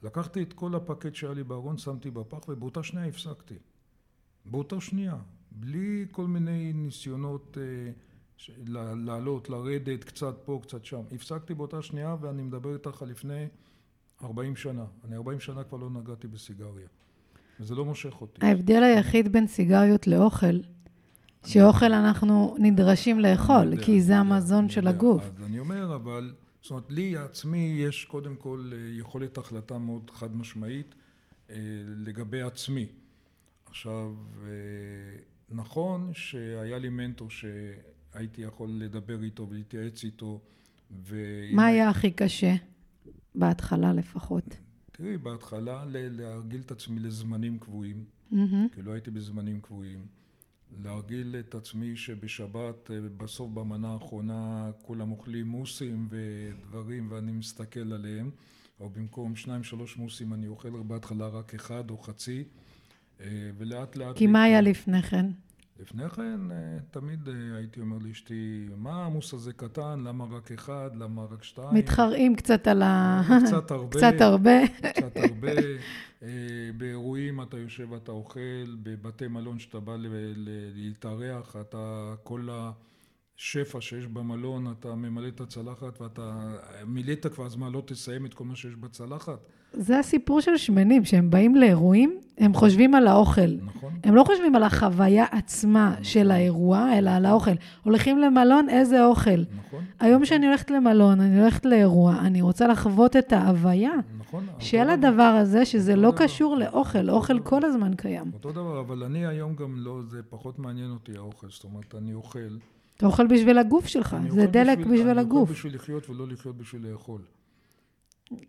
לקחתי את כל הפקט שהיה לי בארון, שמתי בפח, ובאותה שנייה הפסקתי. באותה שנייה, בלי כל מיני ניסיונות אה, לעלות, לרדת, קצת פה, קצת שם. הפסקתי באותה שנייה, ואני מדבר איתך על לפני 40 שנה. אני 40 שנה כבר לא נגעתי בסיגריה. וזה לא מושך אותי. ההבדל היחיד בין סיגריות לאוכל, שאוכל אנחנו נדרשים לאכול, כי זה המזון של הגוף. אז אני אומר, אבל, זאת אומרת, לי עצמי יש קודם כל אה, יכולת החלטה מאוד חד משמעית אה, לגבי עצמי. עכשיו, אה, נכון שהיה לי מנטור שהייתי יכול לדבר איתו ולהתייעץ איתו. מה היה הכי קשה? בהתחלה לפחות. תראי, בהתחלה להרגיל את עצמי לזמנים קבועים, mm-hmm. כי לא הייתי בזמנים קבועים. להרגיל את עצמי שבשבת, אה, בסוף במנה האחרונה, כולם אוכלים מוסים ודברים ואני מסתכל עליהם, או במקום שניים שלוש מוסים אני אוכל בהתחלה רק אחד או חצי, אה, ולאט לאט... כי מה היה לפני כן? לפני כן אה, תמיד אה, הייתי אומר לאשתי, מה העמוס הזה קטן, למה רק אחד, למה רק שתיים? מתחרעים קצת על ה... קצת הרבה. קצת הרבה. קצת הרבה. אה, באירועים אתה יושב ואתה אוכל, בבתי מלון שאתה בא להתארח, אתה כל השפע שיש במלון, אתה ממלא את הצלחת ואתה מילאת כבר, אז מה, לא תסיים את כל מה שיש בצלחת? זה הסיפור של שמנים, שהם באים לאירועים, הם חושבים על האוכל. נכון. הם לא חושבים על החוויה עצמה נכון. של האירוע, אלא על האוכל. הולכים למלון, איזה אוכל. נכון. היום שאני הולכת למלון, אני הולכת לאירוע, אני רוצה לחוות את ההוויה נכון, של הדבר הזה, שזה לא דבר. קשור לאוכל, אוכל כל הזמן קיים. אותו דבר, אבל אני היום גם לא, זה פחות מעניין אותי האוכל. זאת אומרת, אני אוכל. אתה אוכל בשביל הגוף שלך, אני זה דלק בשביל אני הגוף. אוכל בשביל לחיות ולא לחיות בשביל לאכול.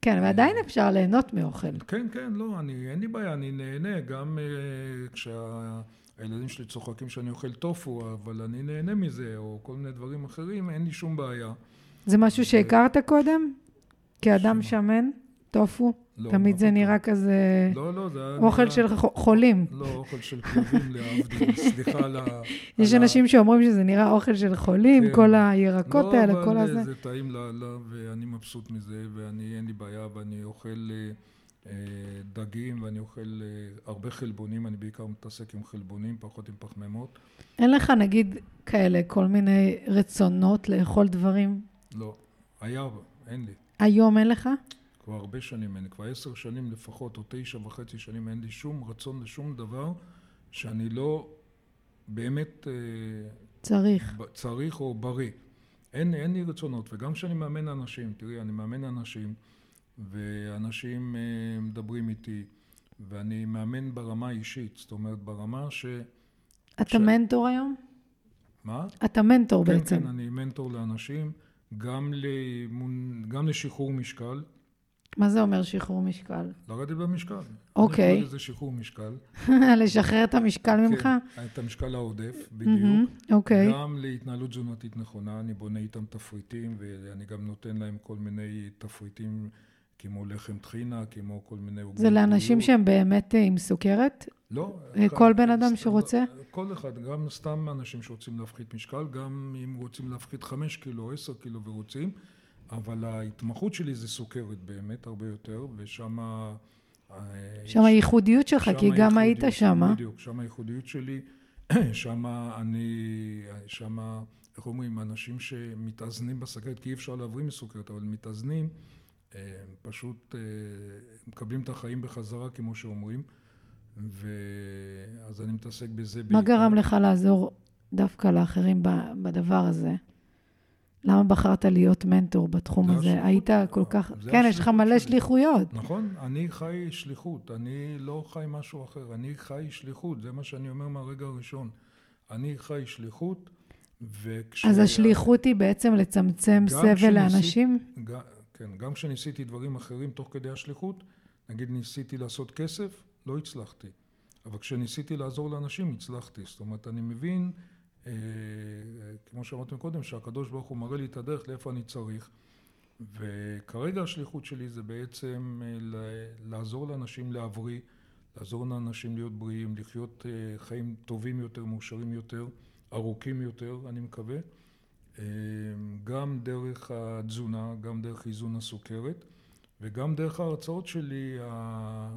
כן, ועדיין אפשר ליהנות מאוכל. כן, כן, לא, אני, אין לי בעיה, אני נהנה, גם uh, כשהילדים שלי צוחקים שאני אוכל טופו, אבל אני נהנה מזה, או כל מיני דברים אחרים, אין לי שום בעיה. זה משהו שהכרת קודם? כאדם שמה? שמן? טופו? לא, תמיד זה. נראה כזה לא, לא, זה היה... אוכל נראה- של חולים. לא, אוכל של כלבים להבדיל, סליחה על ה... יש אנשים שאומרים שזה נראה אוכל של חולים, כן. כל הירקות לא, האלה, אבל כל הזה. זה טעים לאללה, ואני מבסוט מזה, ואני, אין לי בעיה, ואני אוכל אה, אה, דגים, ואני אוכל אה, הרבה חלבונים, אני בעיקר מתעסק עם חלבונים, פחות עם פחמימות. אין לך, נגיד, כאלה, כל מיני רצונות לאכול דברים? לא, היה, אין לי. היום אין לך? כבר הרבה שנים אין כבר עשר שנים לפחות, או תשע וחצי שנים, אין לי שום רצון לשום דבר שאני לא באמת אה, צריך. צריך או בריא. אין, אין לי רצונות, וגם כשאני מאמן אנשים, תראי, אני מאמן אנשים, ואנשים אה, מדברים איתי, ואני מאמן ברמה האישית, זאת אומרת, ברמה ש... אתה ש- מנטור היום? מה? אתה מנטור כן, בעצם. כן, אני מנטור לאנשים, גם, לאימון, גם לשחרור משקל, מה זה אומר שחרור משקל? לרדת במשקל. אוקיי. אני קורא לזה שחרור משקל. לשחרר את המשקל ממך? כן, את המשקל העודף, בדיוק. מהמם, אוקיי. גם להתנהלות תזונתית נכונה, אני בונה איתם תפריטים, ואני גם נותן להם כל מיני תפריטים, כמו לחם טחינה, כמו כל מיני זה לאנשים. שהם באמת אה, עם סוכרת? לא. אה, כל בן אדם שרוצה? כל אחד, גם סתם אנשים שרוצים להפחית משקל, גם אם רוצים להפחית חמש קילו, עשר קילו ורוצים, אבל ההתמחות שלי זה סוכרת באמת, הרבה יותר, ושם... שם הייחודיות שלך, כי גם היית שם. אה? בדיוק, שם הייחודיות שלי, שם אני, שם, איך אומרים, אנשים שמתאזנים בסכרת, כי אי אפשר להבריא מסוכרת, אבל מתאזנים, אה, הם פשוט אה, מקבלים את החיים בחזרה, כמו שאומרים, ואז אני מתעסק בזה מה גרם לך לעזור דווקא לאחרים בדבר הזה? למה בחרת להיות מנטור בתחום זה הזה? היית כל כך... זה כן, יש לך מלא שלי. שליחויות. נכון, אני חי שליחות, אני לא חי משהו אחר, אני חי שליחות, זה מה שאני אומר מהרגע הראשון. אני חי שליחות, וכש... אז השליחות היא בעצם לצמצם גם סבל לאנשים? ג- כן, גם כשניסיתי דברים אחרים תוך כדי השליחות, נגיד ניסיתי לעשות כסף, לא הצלחתי. אבל כשניסיתי לעזור לאנשים, הצלחתי. זאת אומרת, אני מבין, כמו שאמרתם קודם, שהקדוש ברוך הוא מראה לי את הדרך לאיפה אני צריך. וכרגע השליחות שלי זה בעצם אה, לעזור לאנשים להבריא, לעזור לאנשים להיות בריאים, לחיות אה, חיים טובים יותר, מאושרים יותר, ארוכים יותר, אני מקווה. אה, גם דרך התזונה, גם דרך איזון הסוכרת, וגם דרך ההרצאות שלי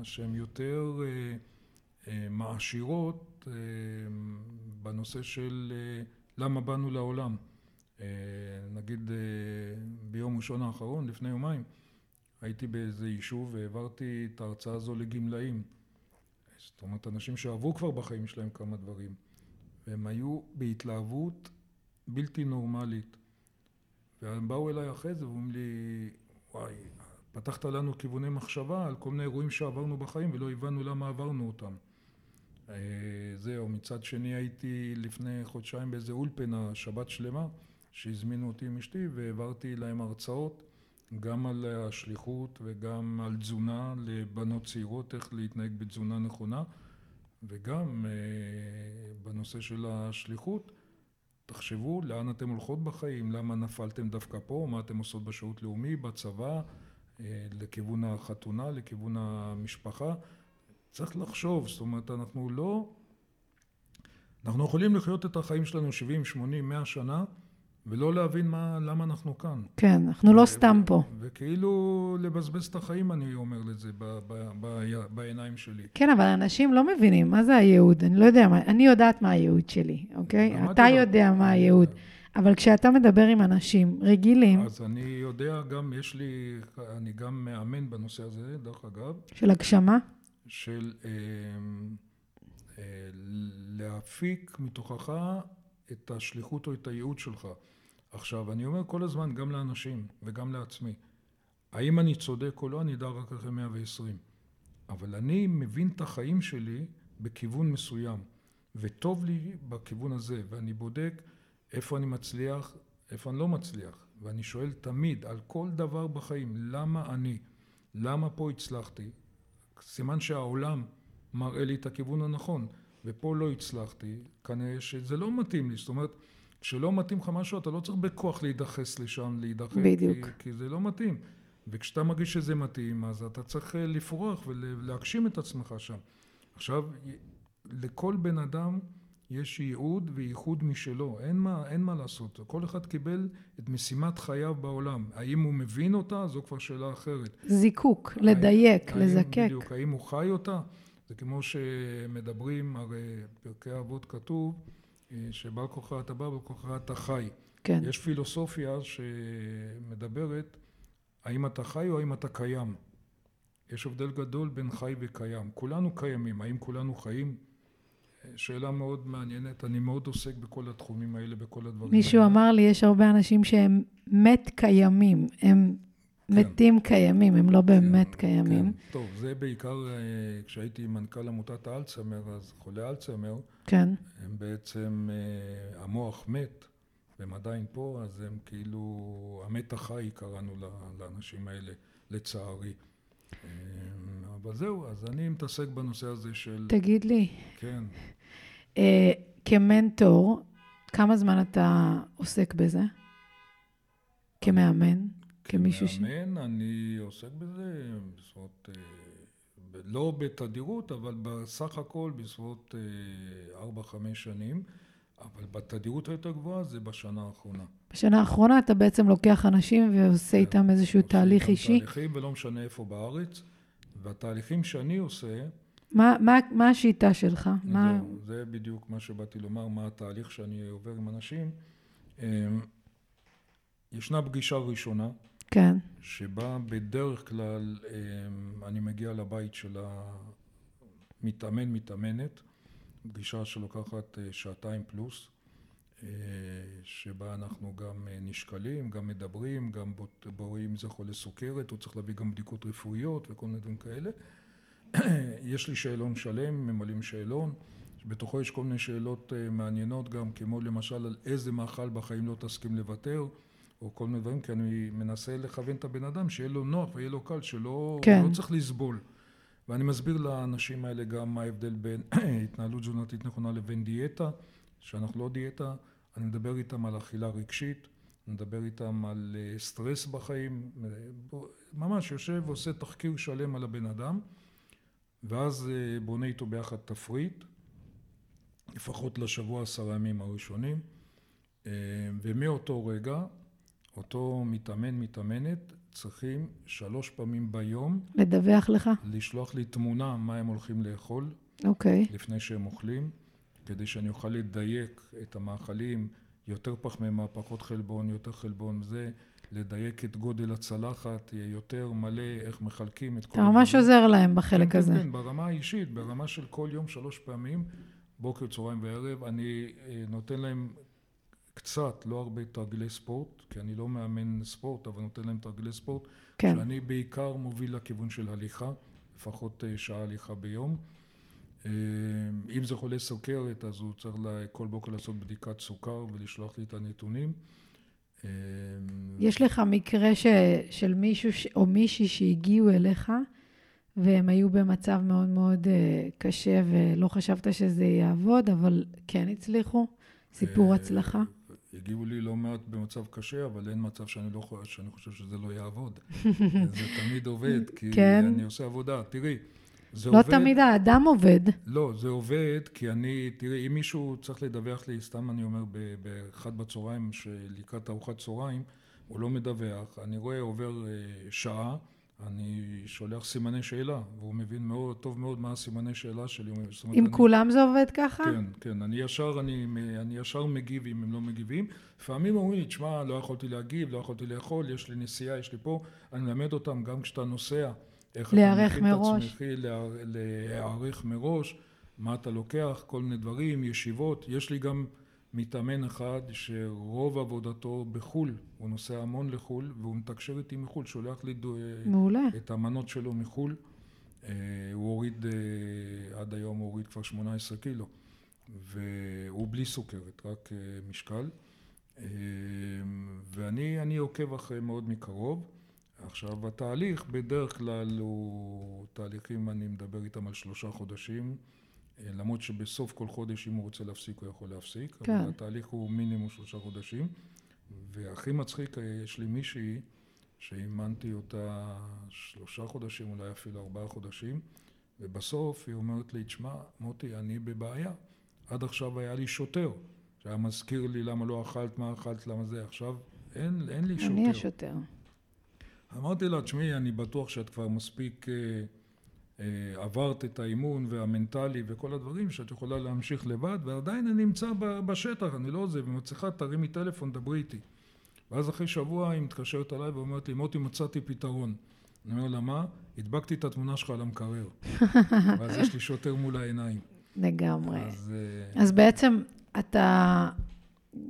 שהן יותר אה, אה, מעשירות אה, בנושא של אה, למה באנו לעולם. אה, נגיד אה, ביום ראשון האחרון, לפני יומיים, הייתי באיזה יישוב והעברתי את ההרצאה הזו לגמלאים. זאת אומרת, אנשים שעברו כבר בחיים שלהם כמה דברים, והם היו בהתלהבות בלתי נורמלית. והם באו אליי אחרי זה ואומרים לי, וואי, פתחת לנו כיווני מחשבה על כל מיני אירועים שעברנו בחיים ולא הבנו למה עברנו אותם. אה, זהו, מצד שני הייתי לפני חודשיים באיזה אולפנה, שבת שלמה, שהזמינו אותי עם אשתי והעברתי להם הרצאות גם על השליחות וגם על תזונה לבנות צעירות, איך להתנהג בתזונה נכונה וגם אה, בנושא של השליחות תחשבו לאן אתם הולכות בחיים, למה נפלתם דווקא פה, מה אתם עושות בשירות לאומי, בצבא, אה, לכיוון החתונה, לכיוון המשפחה. צריך לחשוב, זאת אומרת, אנחנו לא... אנחנו יכולים לחיות את החיים שלנו 70, 80, 100 שנה, ולא להבין מה, למה אנחנו כאן. כן, אנחנו לא סתם פה. וכאילו לבזבז את החיים, אני אומר לזה, ב- ב- ב- בעיניים שלי. כן, אבל אנשים לא מבינים מה זה הייעוד. אני לא יודע מה, אני יודעת מה הייעוד שלי, אוקיי? אתה יודעת. יודע מה הייעוד. אבל כשאתה מדבר עם אנשים רגילים, אז אני יודע גם, יש לי, אני גם מאמן בנושא הזה, דרך אגב, של הגשמה, של אה, אה, להפיק מתוכך את השליחות או את הייעוד שלך. עכשיו, אני אומר כל הזמן, גם לאנשים וגם לעצמי, האם אני צודק או לא, אני אדע רק אחרי 120. אבל אני מבין את החיים שלי בכיוון מסוים, וטוב לי בכיוון הזה, ואני בודק איפה אני מצליח, איפה אני לא מצליח. ואני שואל תמיד, על כל דבר בחיים, למה אני? למה פה הצלחתי? סימן שהעולם מראה לי את הכיוון הנכון, ופה לא הצלחתי, כנראה שזה לא מתאים לי. זאת אומרת, כשלא מתאים לך משהו, אתה לא צריך בכוח להידחס לשם, להידחק, בדיוק. כי, כי זה לא מתאים. וכשאתה מרגיש שזה מתאים, אז אתה צריך אה, לפרוח ולהגשים את עצמך שם. עכשיו, לכל בן אדם יש ייעוד וייחוד משלו, אין מה, אין מה לעשות. כל אחד קיבל את משימת חייו בעולם. האם הוא מבין אותה? זו כבר שאלה אחרת. זיקוק, לדייק, האם, לזקק. בדיוק, האם הוא חי אותה? זה כמו שמדברים, הרי פרקי אבות כתוב, אה, שבעל כוחה אתה בא, כוחה אתה חי. כן. יש פילוסופיה שמדברת האם אתה חי או האם אתה קיים. יש הבדל גדול בין חי וקיים. כולנו קיימים, האם כולנו חיים? שאלה מאוד מעניינת, אני מאוד עוסק בכל התחומים האלה, בכל הדברים מישהו האלה. אמר לי, יש הרבה אנשים שהם מת קיימים, הם כן. מתים קיימים, הם לא באמת כן, קיימים. כן. טוב, זה בעיקר אה, כשהייתי מנכ"ל עמותת האלצהיימר, אז חולי אלצהיימר, כן. הם בעצם, אה, המוח מת, והם עדיין פה, אז הם כאילו, המת החי קראנו לאנשים האלה, לצערי. אבל זהו, אז אני מתעסק בנושא הזה של, תגיד לי, כן, אה, כמנטור, כמה זמן אתה עוסק בזה? כמאמן? כמישהו ש... כמאמן אני עוסק בזה, בסביבות, ב- לא בתדירות, אבל בסך הכל בסביבות אה, ארבע-חמש שנים, אבל בתדירות היותר גבוהה זה בשנה האחרונה. בשנה האחרונה אתה בעצם לוקח אנשים ועושה איתם איזשהו תהליך אישי. תהליכים, ולא משנה איפה בארץ, והתהליכים שאני עושה, מה, מה, מה השיטה שלך? מה... זהו, זה בדיוק מה שבאתי לומר, מה התהליך שאני עובר עם אנשים. אה, ישנה פגישה ראשונה, כן, שבה בדרך כלל אה, אני מגיע לבית של המתאמן, מתאמנת, פגישה שלוקחת אה, שעתיים פלוס, שבה אנחנו גם אה, נשקלים, גם מדברים, גם רואים אם זה חולה סוכרת, הוא צריך להביא גם בדיקות רפואיות וכל מיני דברים כאלה. יש לי שאלון שלם, ממלאים שאלון, שבתוכו יש כל מיני שאלות אה, מעניינות גם, כמו למשל על איזה מאכל בחיים לא תסכים לוותר, או כל מיני דברים, כי אני מנסה לכוון את הבן אדם, שיהיה לו נוח ויהיה לו קל, שלא כן. לא צריך לסבול. ואני מסביר לאנשים האלה גם מה ההבדל בין התנהלות תזונתית נכונה לבין דיאטה, שאנחנו לא דיאטה, אני מדבר איתם על אכילה רגשית, אני מדבר איתם על אה, סטרס בחיים, אה, ממש יושב ועושה תחקיר שלם על הבן אדם, ואז אה, בונה איתו ביחד תפריט, לפחות לשבוע עשרה ימים הראשונים, ומאותו רגע, אותו מתאמן, מתאמנת, צריכים שלוש פעמים ביום לדווח לך? לשלוח לי תמונה מה הם הולכים לאכול אוקיי. לפני שהם אוכלים, כדי שאני אוכל לדייק את המאכלים, יותר פחמימה, פחות חלבון, יותר חלבון, זה, לדייק את גודל הצלחת, יהיה יותר מלא, איך מחלקים את כל אתה ממש. עוזר להם בחלק כן, הזה. כן, כן, ברמה האישית, ברמה של כל יום שלוש פעמים, בוקר, צהריים וערב, אני אה, נותן להם קצת, לא הרבה תרגילי ספורט, כי אני לא מאמן ספורט, אבל נותן להם תרגילי ספורט, כן. שאני בעיקר מוביל לכיוון של הליכה, לפחות אה, שעה הליכה ביום. אה, אם זה חולה סוכרת, אז הוא צריך כל בוקר לעשות בדיקת סוכר ולשלוח לי את הנתונים. אה, יש לך מקרה ש... של מישהו ש... או מישהי שהגיעו אליך, והם היו במצב מאוד מאוד אה, קשה, ולא חשבת שזה יעבוד, אבל כן הצליחו? סיפור הצלחה? הגיעו לי לא מעט במצב קשה, אבל אין מצב שאני, לא, שאני חושב שזה לא יעבוד. זה תמיד עובד, כי כן. אני עושה עבודה. תראי, לא עובד... תמיד האדם עובד. לא, זה עובד, כי אני, תראי, אם מישהו צריך לדווח לי, סתם אני אומר, באחד בצהריים, לקראת ארוחת צהריים, הוא לא מדווח, אני רואה עובר אה, שעה, אני שולח סימני שאלה, והוא מבין מאוד, טוב מאוד מה הסימני שאלה שלי. אומרת, עם אני- כולם זה עובד ככה? כן, כן, אני ישר, אני, אני ישר מגיב אם הם לא מגיבים. לפעמים אומרים לי, תשמע, לא יכולתי להגיב, לא יכולתי לאכול, יש לי נסיעה, יש לי פה. אני מלמד אותם גם כשאתה נוסע, איך להיערך מכין מראש. את להע- להיערך מראש, מה אתה לוקח, כל מיני דברים, ישיבות. יש לי גם מתאמן אחד שרוב עבודתו בחו"ל, הוא נוסע המון לחו"ל, והוא מתקשר איתי מחו"ל, שולח לי דו, מעולה. את המנות שלו מחו"ל. אה, הוא הוריד, אה, עד היום הוא הוריד כבר 18 קילו, והוא בלי סוכרת, רק אה, משקל. ואני עוקב אחריהם מאוד מקרוב. עכשיו, התהליך בדרך כלל הוא תהליכים, אני מדבר איתם על שלושה חודשים, למרות שבסוף כל חודש, אם הוא רוצה להפסיק, הוא יכול להפסיק. כן. אבל התהליך הוא מינימום שלושה חודשים. והכי מצחיק, יש לי מישהי שאימנתי אותה שלושה חודשים, אולי אפילו ארבעה חודשים, ובסוף היא אומרת לי, תשמע, מוטי, אני בבעיה. עד עכשיו היה לי שוטר, שהיה מזכיר לי למה לא אכלת, מה אכלת, למה זה. עכשיו אין, אין לי שוטר. אני השוטר. אמרתי לה, תשמעי, אני בטוח שאת כבר מספיק אה, אה, עברת את האימון והמנטלי וכל הדברים, שאת יכולה להמשיך לבד, ועדיין אני נמצא בשטח, אני לא עוזב, אם את צריכה, תרימי טלפון, דברי איתי. ואז אחרי שבוע היא מתקשרת אליי ואומרת לי, מוטי, מצאתי פתרון. אני אומר לה, מה? הדבקתי את התמונה שלך על המקרר. ואז יש לי שוטר מול העיניים. לגמרי. אז, אה, אז בעצם אתה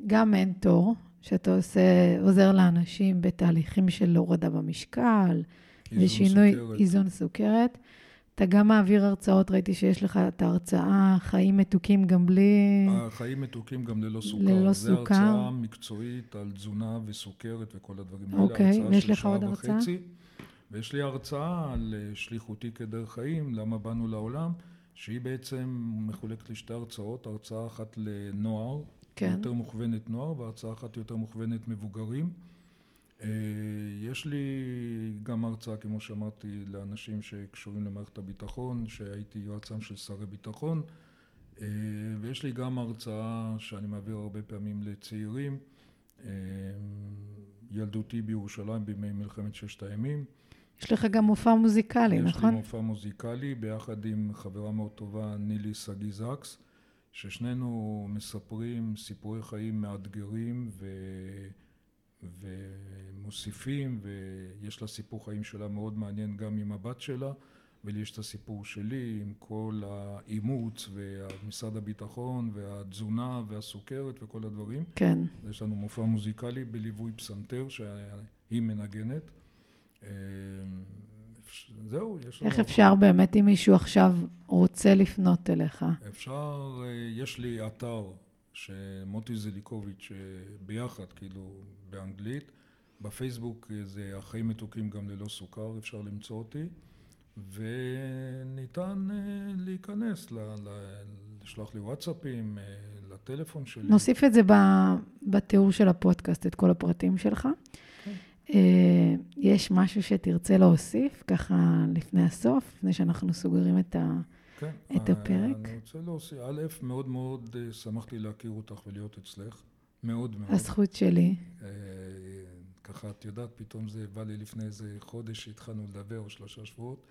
גם מנטור, שאתה עושה, עוזר לאנשים בתהליכים של הורדה במשקל, ושינוי סוכרת. איזון סוכרת. אתה גם מעביר הרצאות, ראיתי שיש לך את ההרצאה חיים מתוקים גם בלי... חיים מתוקים גם ללא סוכר. ללא סוכר. זו הרצאה מקצועית על תזונה וסוכרת וכל הדברים האלה. אוקיי, ויש לך עוד הרצאה? וחצי. ויש לי הרצאה על אה, שליחותי כדרך חיים, למה באנו לעולם, שהיא בעצם מחולקת לשתי הרצאות, הרצאה אחת לנוער, כן. יותר מוכוונת נוער, והרצאה אחת יותר מוכוונת מבוגרים. אה, יש לי גם הרצאה, כמו שאמרתי, לאנשים שקשורים למערכת הביטחון, שהייתי יועצם של שרי ביטחון, אה, ויש לי גם הרצאה שאני מעביר הרבה פעמים לצעירים, ילדותי בירושלים בימי מלחמת ששת הימים. יש לך גם מופע מוזיקלי, יש נכון? יש לי מופע מוזיקלי ביחד עם חברה מאוד טובה, נילי סגי זקס, ששנינו מספרים סיפורי חיים מאתגרים ו... ומוסיפים, ויש לה סיפור חיים שלה מאוד מעניין גם עם הבת שלה, ולי יש את הסיפור שלי עם כל האימוץ ומשרד הביטחון והתזונה והסוכרת וכל הדברים. כן. יש לנו מופע מוזיקלי בליווי פסנתר שהיא מנגנת. זהו, יש לנו... איך אפשר באמת, אם מישהו עכשיו רוצה לפנות אליך? אפשר, אה, יש לי אתר שמוטי זליקוביץ' אה, ביחד, כאילו, באנגלית. בפייסבוק אה, זה החיים מתוקים גם ללא סוכר, אפשר למצוא אותי. וניתן להיכנס, לשלוח לי וואטסאפים, לטלפון שלי. נוסיף את זה בתיאור של הפודקאסט, את כל הפרטים שלך. אה, יש משהו שתרצה להוסיף, ככה לפני הסוף, לפני שאנחנו סוגרים את, ה, כן, את הפרק? אני רוצה להוסיף. א', מאוד מאוד אה, שמחתי להכיר אותך ולהיות אצלך. מאוד מאוד. הזכות שלי. אה, ככה, את יודעת, פתאום זה בא לי לפני איזה חודש שהתחלנו לדבר, או שלושה שבועות.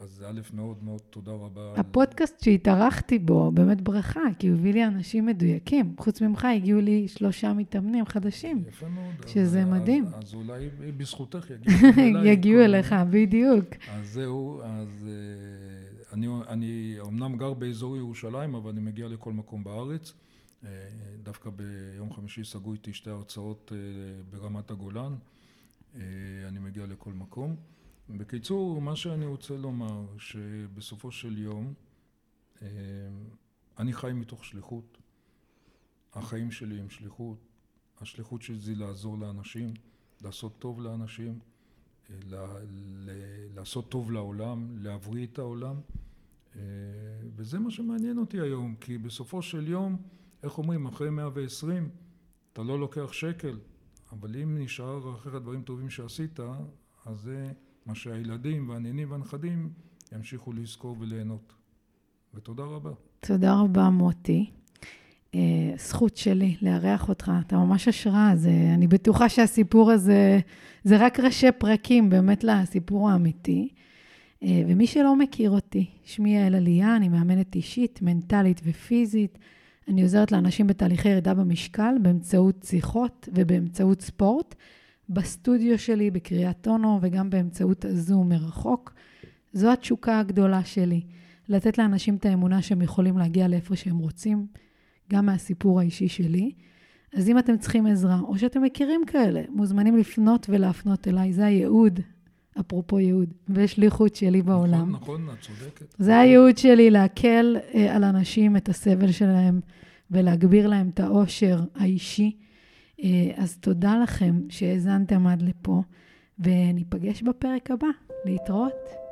אז א', מאוד מאוד תודה רבה. הפודקאסט על... שהתארחתי בו, באמת ברכה, כי הוא הביא לי אנשים מדויקים. חוץ ממך הגיעו לי שלושה מתאמנים חדשים. יפה מאוד. שזה אז, מדהים. אז, אז אולי בזכותך יגיעו אליי. יגיעו אליך, בדיוק. אז זהו, אז אה, אני, אני אמנם גר באזור ירושלים, אבל אני מגיע לכל מקום בארץ. אה, דווקא ביום חמישי סגרו איתי שתי הרצאות אה, ברמת הגולן. אני מגיע לכל מקום. בקיצור, מה שאני רוצה לומר, שבסופו של יום אה, אני חי מתוך שליחות. החיים שלי הם שליחות. השליחות שלי זה לעזור לאנשים, לעשות טוב לאנשים, אה, לעשות טוב לעולם, להבריא את העולם. אה, וזה מה שמעניין אותי היום, כי בסופו של יום, איך אומרים, אחרי 120, אתה לא לוקח שקל, אבל אם נשאר אחרי הדברים טובים שעשית, אז זה... מה שהילדים והנינים והנכדים ימשיכו לזכור וליהנות. ותודה רבה. תודה רבה, מוטי. Uh, זכות שלי לארח אותך, אתה ממש השראה. זה, אני בטוחה שהסיפור הזה, זה רק ראשי פרקים באמת לסיפור האמיתי. Uh, ומי שלא מכיר אותי, שמי יעל עלייה, אני מאמנת אישית, מנטלית ופיזית. אני עוזרת לאנשים בתהליכי ירידה במשקל באמצעות שיחות ובאמצעות ספורט. בסטודיו שלי בקריית אונו וגם באמצעות הזום מרחוק. זו התשוקה הגדולה שלי, לתת לאנשים את האמונה שהם יכולים להגיע לאיפה שהם רוצים, גם מהסיפור האישי שלי. אז אם אתם צריכים עזרה, או שאתם מכירים כאלה, מוזמנים לפנות ולהפנות אליי, זה הייעוד, אפרופו ייעוד, ושליחות שלי נכון, בעולם. נכון, נכון, את צודקת. זה הייעוד שלי, להקל אה, על אנשים את הסבל שלהם ולהגביר להם את העושר האישי. אז תודה לכם שהאזנתם עד לפה, וניפגש בפרק הבא. להתראות.